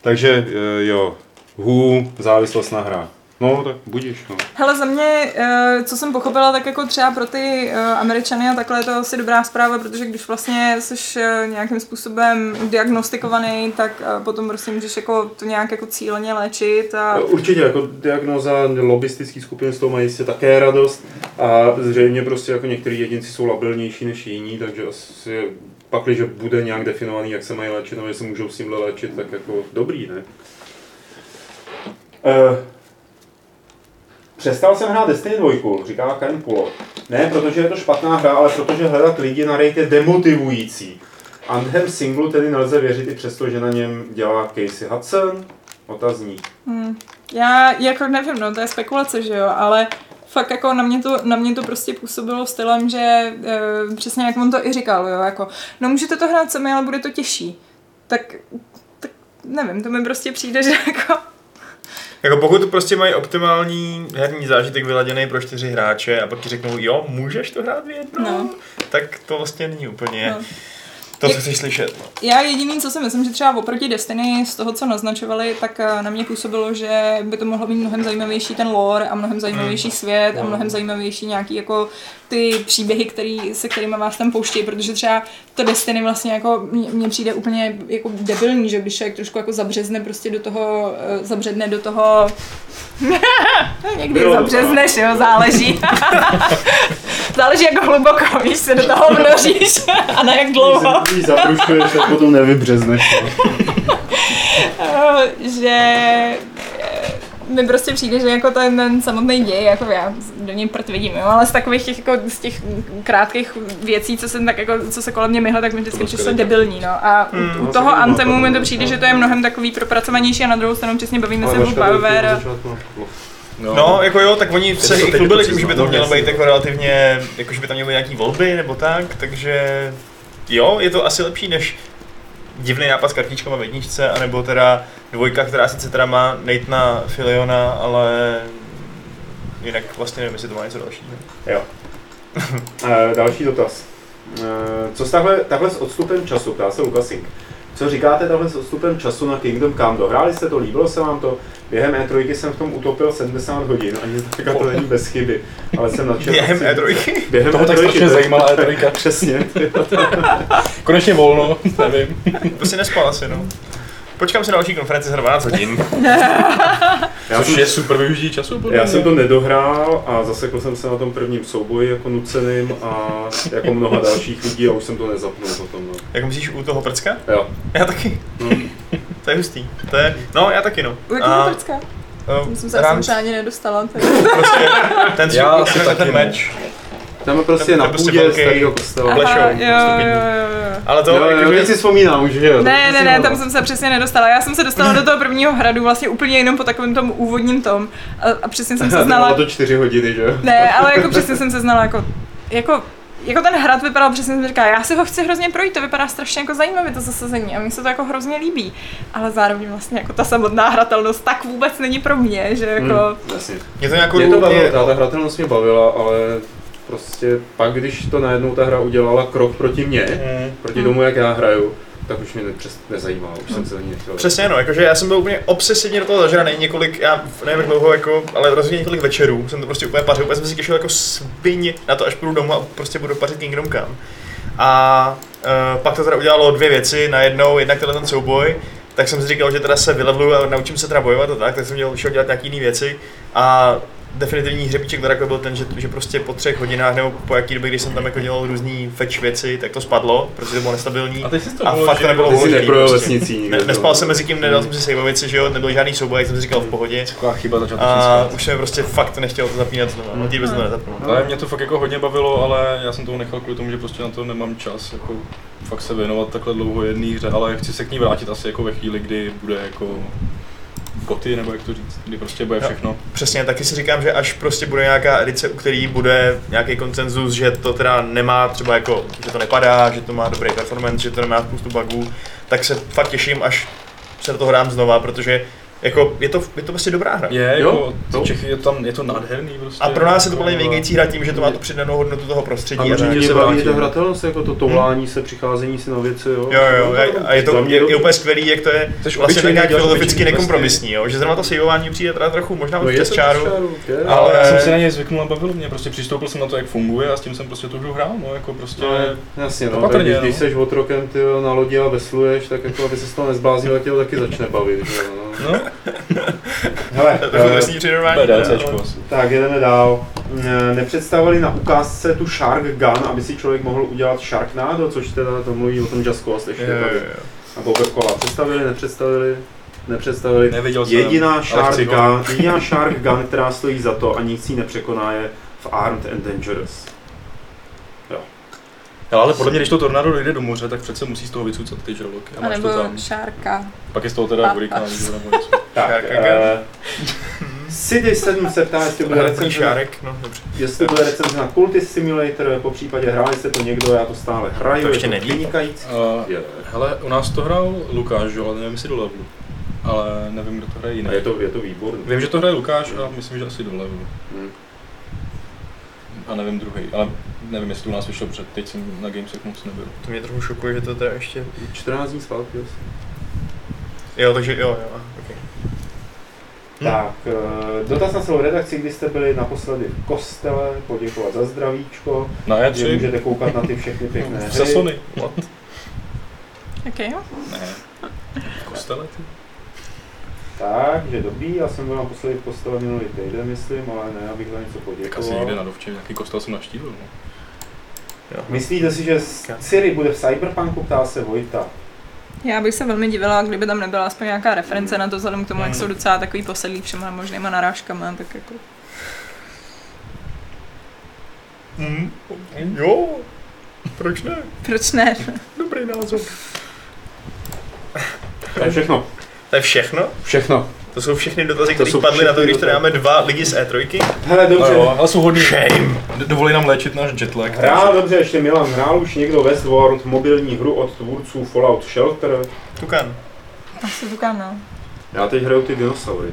takže eh, jo, hů, závislost na hrách. No, tak budíš, no. Hele, za mě, eh, co jsem pochopila, tak jako třeba pro ty eh, Američany a takhle je to asi dobrá zpráva, protože když vlastně jsi eh, nějakým způsobem diagnostikovaný, tak potom prostě můžeš jako to nějak jako cíleně léčit a Určitě, jako diagnoza lobistický skupin z toho mají jistě také radost a zřejmě prostě jako některý jedinci jsou labilnější než jiní, takže asi pak, když bude nějak definovaný, jak se mají léčit, nebo jestli můžou s tímhle léčit, tak jako dobrý, ne? Uh, přestal jsem hrát Destiny 2, říká Ken Pulo. Ne, protože je to špatná hra, ale protože hledat lidi na raid je demotivující. Anthem singlu tedy nelze věřit i přesto, že na něm dělá Casey Hudson. Otazník. Hmm. Já jako nevím, no to je spekulace, že jo, ale fakt jako na mě to, na mě to prostě působilo stylem, že e, přesně jak on to i říkal, jo, jako no můžete to hrát sami, ale bude to těžší. Tak, tak nevím, to mi prostě přijde, že jako Jako pokud prostě mají optimální herní zážitek vyladěný pro čtyři hráče a pak ti řeknou, jo, můžeš to hrát v jednom, No. tak to vlastně není úplně No. to, co chceš slyšet. No. Já jediný, co si myslím, že třeba oproti Destiny z toho, co naznačovali, tak eh, na mě působilo, že by to mohlo být mnohem zajímavější ten lore a mnohem zajímavější svět a mnohem zajímavější nějaký jako ty příběhy, který, se kterými vás tam pouští, protože třeba to Destiny vlastně jako mně- přijde úplně jako debilní, že když člověk trošku jako zabřezne prostě do toho, eh, zabředne do toho Někdy Bylo to zabřezneš, jo, záleží. záleží jak hluboko, víš, se do toho vnoříš a na jak dlouho. Když zaprušuješ, tak potom nevybřezneš. no. Eh, že mi prostě přijde, že jako ten, ten samotný děj, jako já do něj prd vidím, jo, ale z takových těch, jako, z těch krátkých věcí, co jsem tak jako, co se kolem mě myhle, tak mi vždycky přišlo debilní, no. A u, u no, toho Antemu mi to přijde, no. že to je mnohem takový propracovanější a na druhou stranu přesně bavíme se o začátku napuklo. No, jako jo, tak oni se to i teď chlubili tím, že by to mělo být jako relativně, jako že by tam měly nějaký volby nebo tak, takže jo, je to asi lepší než divný nápad s kartičkama v jedničce, anebo teda dvojka, která sice teda má Nathana Filiona, ale jinak vlastně nevím, jestli to má něco dalšího. Jo. Eh, další dotaz. Eh, co s takhle, takhle s odstupem času, ptá se Lukasink. Co říkáte takhle s odstupem času na Kingdom Come? Dohráli jste to, líbilo se vám to? Během E3 jsem v tom utopil 70 hodin, ani zdaleka to není bez chyby, ale jsem nadšen. Během chci- E3. Během Toho tak E3, strašně to je- zajímala E3. Přesně. Konečně volno, nevím. Prostě nespal asi, no. Počkám si na další konferenci za 12 hodin. Já Což jsem, je super využití času, podle já mě. jsem to nedohrál a zasekl jsem se na tom prvním souboji jako nuceným a jako mnoha dalších lidí a už jsem to nezapnul potom. No. Jak myslíš u toho prcka? Jo. Já taky. No. To je hustý. To je, no já taky no. U jakého prcka? uh, se, jsem se ani nedostala. Tak. prostě ten, Já ten, asi ten, taky ten ne. meč. Tam je prostě na prostě půdě velký- starého kostela. Aha, jo, jo, jo, jo. Ale to, Jo, jo, jakože- teď si vzpomínám už, že jo. Ne, ne, ne, tam jsem se přesně nedostala. Já jsem se dostala do toho prvního hradu vlastně úplně jenom po takovém tom úvodním tom. A, a přesně jsem se Bylo znala. to čtyři hodiny, že jo? Ne, ale jako přesně jsem se znala jako, jako jako ten hrad vypadal, přesně jsem říkala, já si ho chci hrozně projít, to vypadá strašně jako zajímavě to zasazení a mně se to jako hrozně líbí, ale zároveň vlastně jako ta samotná hratelnost tak vůbec není pro mě, že jako, Hmm, jasně. Mě to nějakou Mě to bavilo, mě- ta, ta hratelnost mě bavila, ale prostě pak, když to najednou ta hra udělala krok proti mně, Mm. proti tomu, jak já hraju, tak už mě nepřes, nezajímalo, už jsem se ani nechtěl. Přesně no, jakože já jsem byl úplně obsesivně do toho zažraný několik, já nevím jak dlouho, jako, ale rozhodně několik večerů jsem to prostě úplně pařil, úplně jsem si těšil jako svině na to, až půjdu domů a prostě budu pařit Kingdom Come. A uh, pak to teda udělalo dvě věci, najednou, jednak tenhle ten souboj, tak jsem si říkal, že teda se vylevluju a naučím se teda bojovat a tak, tak jsem dělal, šel dělat nějaký jiné věci a definitivní hřebíček teda jako byl ten, že, že prostě po třech hodinách nebo po jaký době, když jsem tam jako dělal různý fetch věci, tak to spadlo, protože to bylo nestabilní. A teď to A bylo, fakt to nebylo uložený neprojel prostě. vesnicí. Ne, nespal jsem mezi tím, nedal jsem si saveovici, že jo, nebyl žádný souboj, jak jsem si říkal v pohodě. Taková chyba A začátečnická. už jsem prostě fakt nechtěl to zapínat znovu, no, tím to nezapnul. Ale mě to fakt jako hodně bavilo, ale já jsem to nechal kvůli tomu, že prostě na to nemám čas, jako fakt se věnovat takhle dlouho jedné hře, ale chci se k ní vrátit asi jako ve chvíli, kdy bude jako koty, nebo jak to říct, kdy prostě bude všechno. Přesně, taky si říkám, že až prostě bude nějaká edice, u který bude nějaký konsenzus, že to teda nemá třeba jako, že to nepadá, že to má dobrý performance, že to nemá spoustu bugů, tak se fakt těším, až se do toho dám znova, protože jako je to, je to prostě dobrá hra. Je, Jo, jako, jo. ty Čechy je tam, je to nádherný prostě. A pro nás je to jako, podle mě vynikající hra tím, že to má tu přidanou hodnotu toho prostředí. A určitě se baví ta hratelnost, jako to toulání se, přicházení si na věci, jo. Jo, jo, a, a je to je, je úplně skvělý, jak to je Jsi vlastně tak obyčejný, nějak filozoficky obyčejný nekompromisní, jo? že zrovna to saveování přijde teda trochu možná No no, přes čáru. Ale já jsem si na něj zvyknul a bavilo mě, prostě přistoupil jsem na to, jak funguje a s tím jsem prostě tu hru hrál, no, jako prostě... No, jasně, no, když, no. když jsi otrokem ty na lodi a vesluješ, tak jako aby se z toho nezbláznil, tak tě to taky začne bavit. No. Hele, to je eh, přirovnání. Tak jedeme dál. Ne- Nepředstavili na ukázce tu Shark Gun, aby si člověk mohl udělat Sharknado, což teda to mluví o tom Just Cause ještě tady. jo. A Coca-Cola. Představili, nepředstavili? Nepředstavili. Neviděl jsem. Jediná ale Shark. Gun, jediná Shark Gun, která stojí za to a nic ji nepřekoná je v Armed and Dangerous. Hele, ale podle mě, když to tornádo dojde do moře, tak přece musí z toho vycucat ty žraloky. A A máš nebo to tam. šárka. Pak je z toho teda A- hurikán, a- nebo něco. Tak, Shark eh, City 7 se ptá, jestli bude recenze, šárek, no dobře. jestli bude recenze na Cultist Simulator, po případě hráli jste to někdo, já to stále hraju, To ještě je to neví. vynikající. Uh, Je. hele, u nás to hrál Lukáš, jo, ale nevím, jestli do levelu. Ale nevím, kdo to hraje jiný. A je to, je to výborný. Vím, že to hraje Lukáš a myslím, že asi do levelu. Hmm. A nevím druhý, ale nevím, jestli u nás vyšel před, teď jsem na Gamesech moc nebyl. To mě trochu šokuje, že to teda ještě... 14 dní zpátky asi. Jo, takže jo, jo, okay. Hm. Tak, eh, dotaz na celou redakci, kdy jste byli naposledy v kostele, poděkovat za zdravíčko, Na že E3? můžete koukat na ty všechny pěkné hry. Se Sony. What? Ok, jo. Ne. V kostele ty? Tak, že dobrý, já jsem byl naposledy v kostele minulý týden, myslím, ale ne, abych za něco Tak asi poděkoval. někde na dovče, nějaký kostel jsem navštívil. No. jo. Myslíte si, že Ciri bude v Cyberpunku, ptá se Vojta. Já bych se velmi divila, kdyby tam nebyla aspoň nějaká reference na to, vzhledem k tomu, jak Hmm. jsou docela takový posedlí všema možnýma narážkama, tak jako... Mm. Jo, proč ne? Proč ne? Dobrý názor. To je všechno. To je všechno? Všechno. To jsou všechny dotazy, které padly na to, když tady máme dva lidi z E3. Hele, No dobře. jo, ale jsou hodný. Shame. Dovolí nám léčit náš jetlag. Hrál dobře, ještě Milan, hrál už někdo Westworld, mobilní hru od tvůrců Fallout Shelter. Tukan. Asi tukám, no. Já teď hraju ty dinosaury.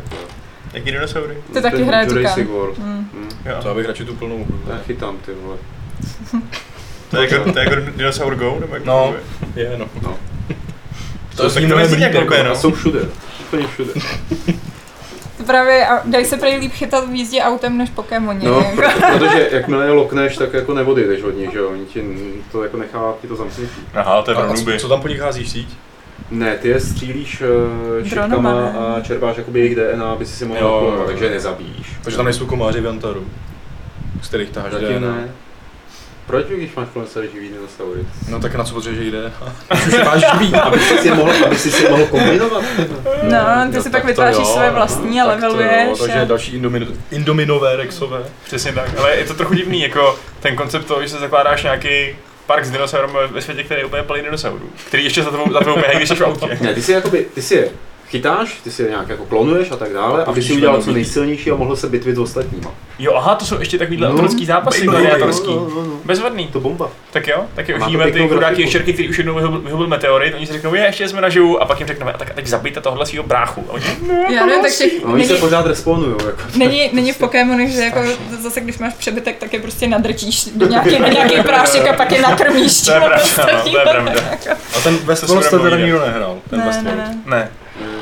Jaký dinosaury? Ty taky Ten hraje Jurassic Tukan. World. Hmm. Hm. Jo. To já bych radši tu plnou hru. Já chytám ty vole. To je jako, to je jako Dinosaur Go? Nebo jak No. Je, no. No. To to mnohem líp, jak jako, A no. jsou všude. Úplně všude. Právě a dají se prej líp chytat v jízdě autem než Pokémoni. No, jako. proto, protože jakmile je lokneš, tak jako neodejdeš od nich, že jo? Oni ti to jako nechá ti to zamknutí. Aha, to je A pro co, tam po nich házíš síť? Ne, ty je střílíš uh, šipkama a čerpáš jakoby jejich DNA, aby si si mohl Jo, naklonovat, jo, jo. takže je nezabíjíš. Takže tam nejsou komáři v Antaru, z kterých taháš DNA. ne. Proč, když máš plné celé živý dinosaury? No tak na co potřebuješ jde? Už je máš živý. Aby si si mohl, aby si si mohl kombinovat. No, ty No si tak pak vytváříš své no, vlastní a leveluješ. Takže další indomin, indominové rexové. Přesně tak, ale je to trochu divný, jako ten koncept toho, že se zakládáš nějaký park s dinosaurem ve světě, který je úplně plný dinosaurů, který ještě za tebou, za tebou běhají, když jsi v autě. Ne, ty si jakoby, ty si je chytáš, ty si je nějak jako klonuješ a tak dále, aby si udělal co nejsilnější a mohl se bitvit s ostatníma. Jo, aha, to jsou ještě takovýhle No. autorský zápasy, No, gladiátorský. no, no, no. Bezvadný. To bomba. Tak jo, tak jo, vidíme ty chudáky ještěrky, který už jednou vyhubil, vyhubil meteorit, oni si řeknou, je, ještě jsme naživu, a pak jim řekneme, a tak a teď zabijte tohle svého bráchu. A oni, Já nevím, tak těch, No, oni se není, pořád respawnujou. Jako. není, není v Pokémonech, že jako zase když máš přebytek, tak je prostě nadrčíš do nějaký, na nějaký prášek a pak je nakrmíš. To je pravda, no, to je pravda. A ten Westworld jste teda nikdo nehrál, ten Ne, ne, ne. ne.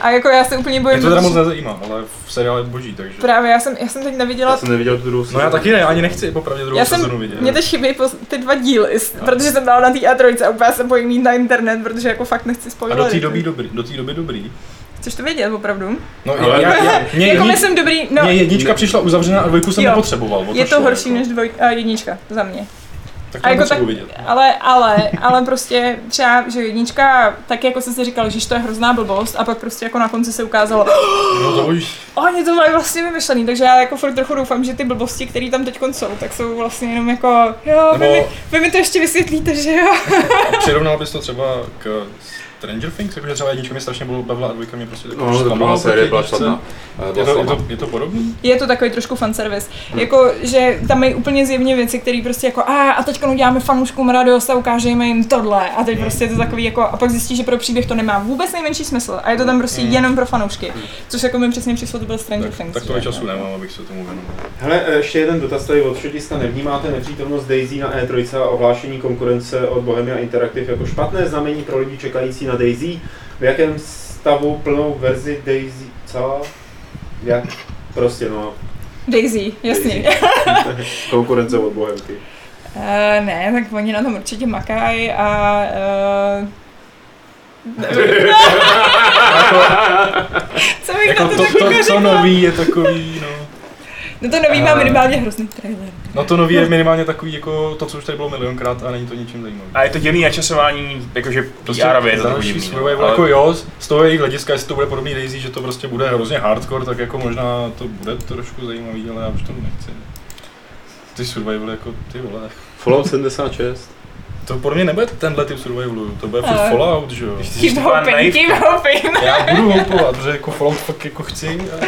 A jako já se úplně Mě bojím, to teda moc nezajímá, ale v seriále je boží, takže... Právě, já jsem, já jsem teď neviděla Já jsem neviděl tu druhou No já taky ne, já ani nechci popravdě druhou Já sezonu jsem, vidět. mě teď chybí po, ty dva díly, protože jsem dala na té A3 a úplně se bojím jít na internet, protože jako fakt nechci A spoilery. do té doby dobrý, do té doby dobrý. Chceš to vědět, opravdu? No Ale- já, já, mě, jako jedni, myslím dobrý, no, mě jednička přišla uzavřená a dvojku jsem Jo. nepotřeboval. je to šlo, horší jako. než dvoj, a jednička, za mě. Tak A to jako tak- vidět. Ale, ale, ale prostě třeba, že jednička, tak jako jsem si říkal, že to je hrozná blbost a pak prostě jako na konci se ukázalo, No to už. oni to mají vlastně vymyšlený, takže já jako furt trochu doufám, že ty blbosti, které tam teď jsou, tak jsou vlastně jenom jako, jo, vy, Nebo- mi, vy mi to ještě vysvětlíte, že jo. Přirovnal bys to třeba k Stranger Things, jakože třeba jednička mě strašně bylo bavila a dvojka mě prostě tak No, ta druhá série byla špatná. Je to, je, to, je to podobný? Je to takový trošku fanservice. Jako, že tam mají úplně zjevně věci, které prostě jako a, a teďka uděláme fanouškům radost a ukážeme jim tohle. A teď prostě je to takový jako, a pak zjistí, že pro příběh to nemá vůbec nejmenší smysl. A je to tam prostě jenom pro fanoušky. Což jako mi přesně přišlo, to byl Stranger Tak, Things. tak tohle času nemám, abych se tomu věnoval. Hele, ještě jeden dotaz tady od Šotiska. Nevnímáte nepřítomnost Daisy na E3 a ohlášení konkurence od Bohemia Interactive jako špatné znamení pro lidi čekající na Daisy? V jakém stavu plnou verzi Daisy? Co? Jak? Prostě no. Daisy, jasně. Daisy. konkurence od Bohemky. Uh, ne, tak oni na tom určitě makají a uh, Co bych Jako na to, to, to, jako to řekla? nový je takový, no. No to nový má minimálně hrozný trailer. No to nový je minimálně takový jako to, co už tady bylo milionkrát a není to ničím zajímavý. A je to dělný načasování, jakože Prostě PR-ově je to další takový divný, survival, Ale- jako jo, z toho jejich hlediska, jestli to bude podobný Daisy, že to prostě bude hrozně hardcore, tak jako možná to bude trošku zajímavý, ale já už to nechci. Ty survival jako ty vole. Fallout 76. To podle mě nebude tenhle typ survivalu, to bude furt Fallout, že jo. Keep hoping, keep hoping. Já budu houpovat, protože jako Fallout fakt jako chci. A...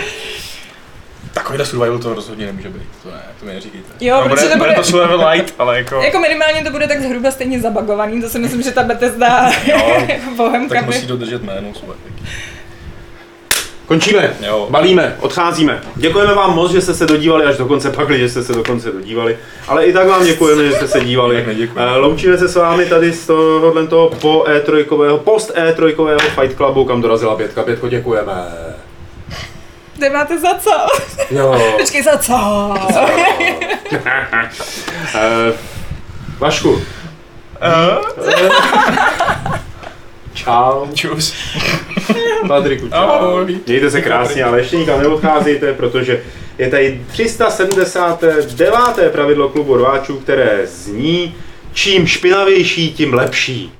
Takovýhle survival to rozhodně nemůže být, to ne, to mi neříkejte. Jo, No, protože bude, to bude bude, to survival light, ale jako... jako minimálně to bude tak zhruba stejně zabagovaný, to si myslím, že ta Bethesda Bohemka Tak by... musí dodržet jméno svoje. Končíme, Jo. balíme, odcházíme. Děkujeme vám moc, že jste se dodívali až do konce, pak že jste se do konce dodívali. Ale i tak vám děkujeme, že jste se dívali. Eh, Loučíme se s vámi tady z tohohle toho po E3, post E3 Fight Clubu, kam dorazila Pětka. Pětko, děkujeme. Nemáte za co? Jo. Počkej, za co? Eh, Vašku, Uh, čau. čus. Patriku, čau. Ahoj. Mějte se krásně, ale ještě nikam neodcházejte, protože je tady 379. pravidlo klubu rváčů, které zní čím špinavější, tím lepší.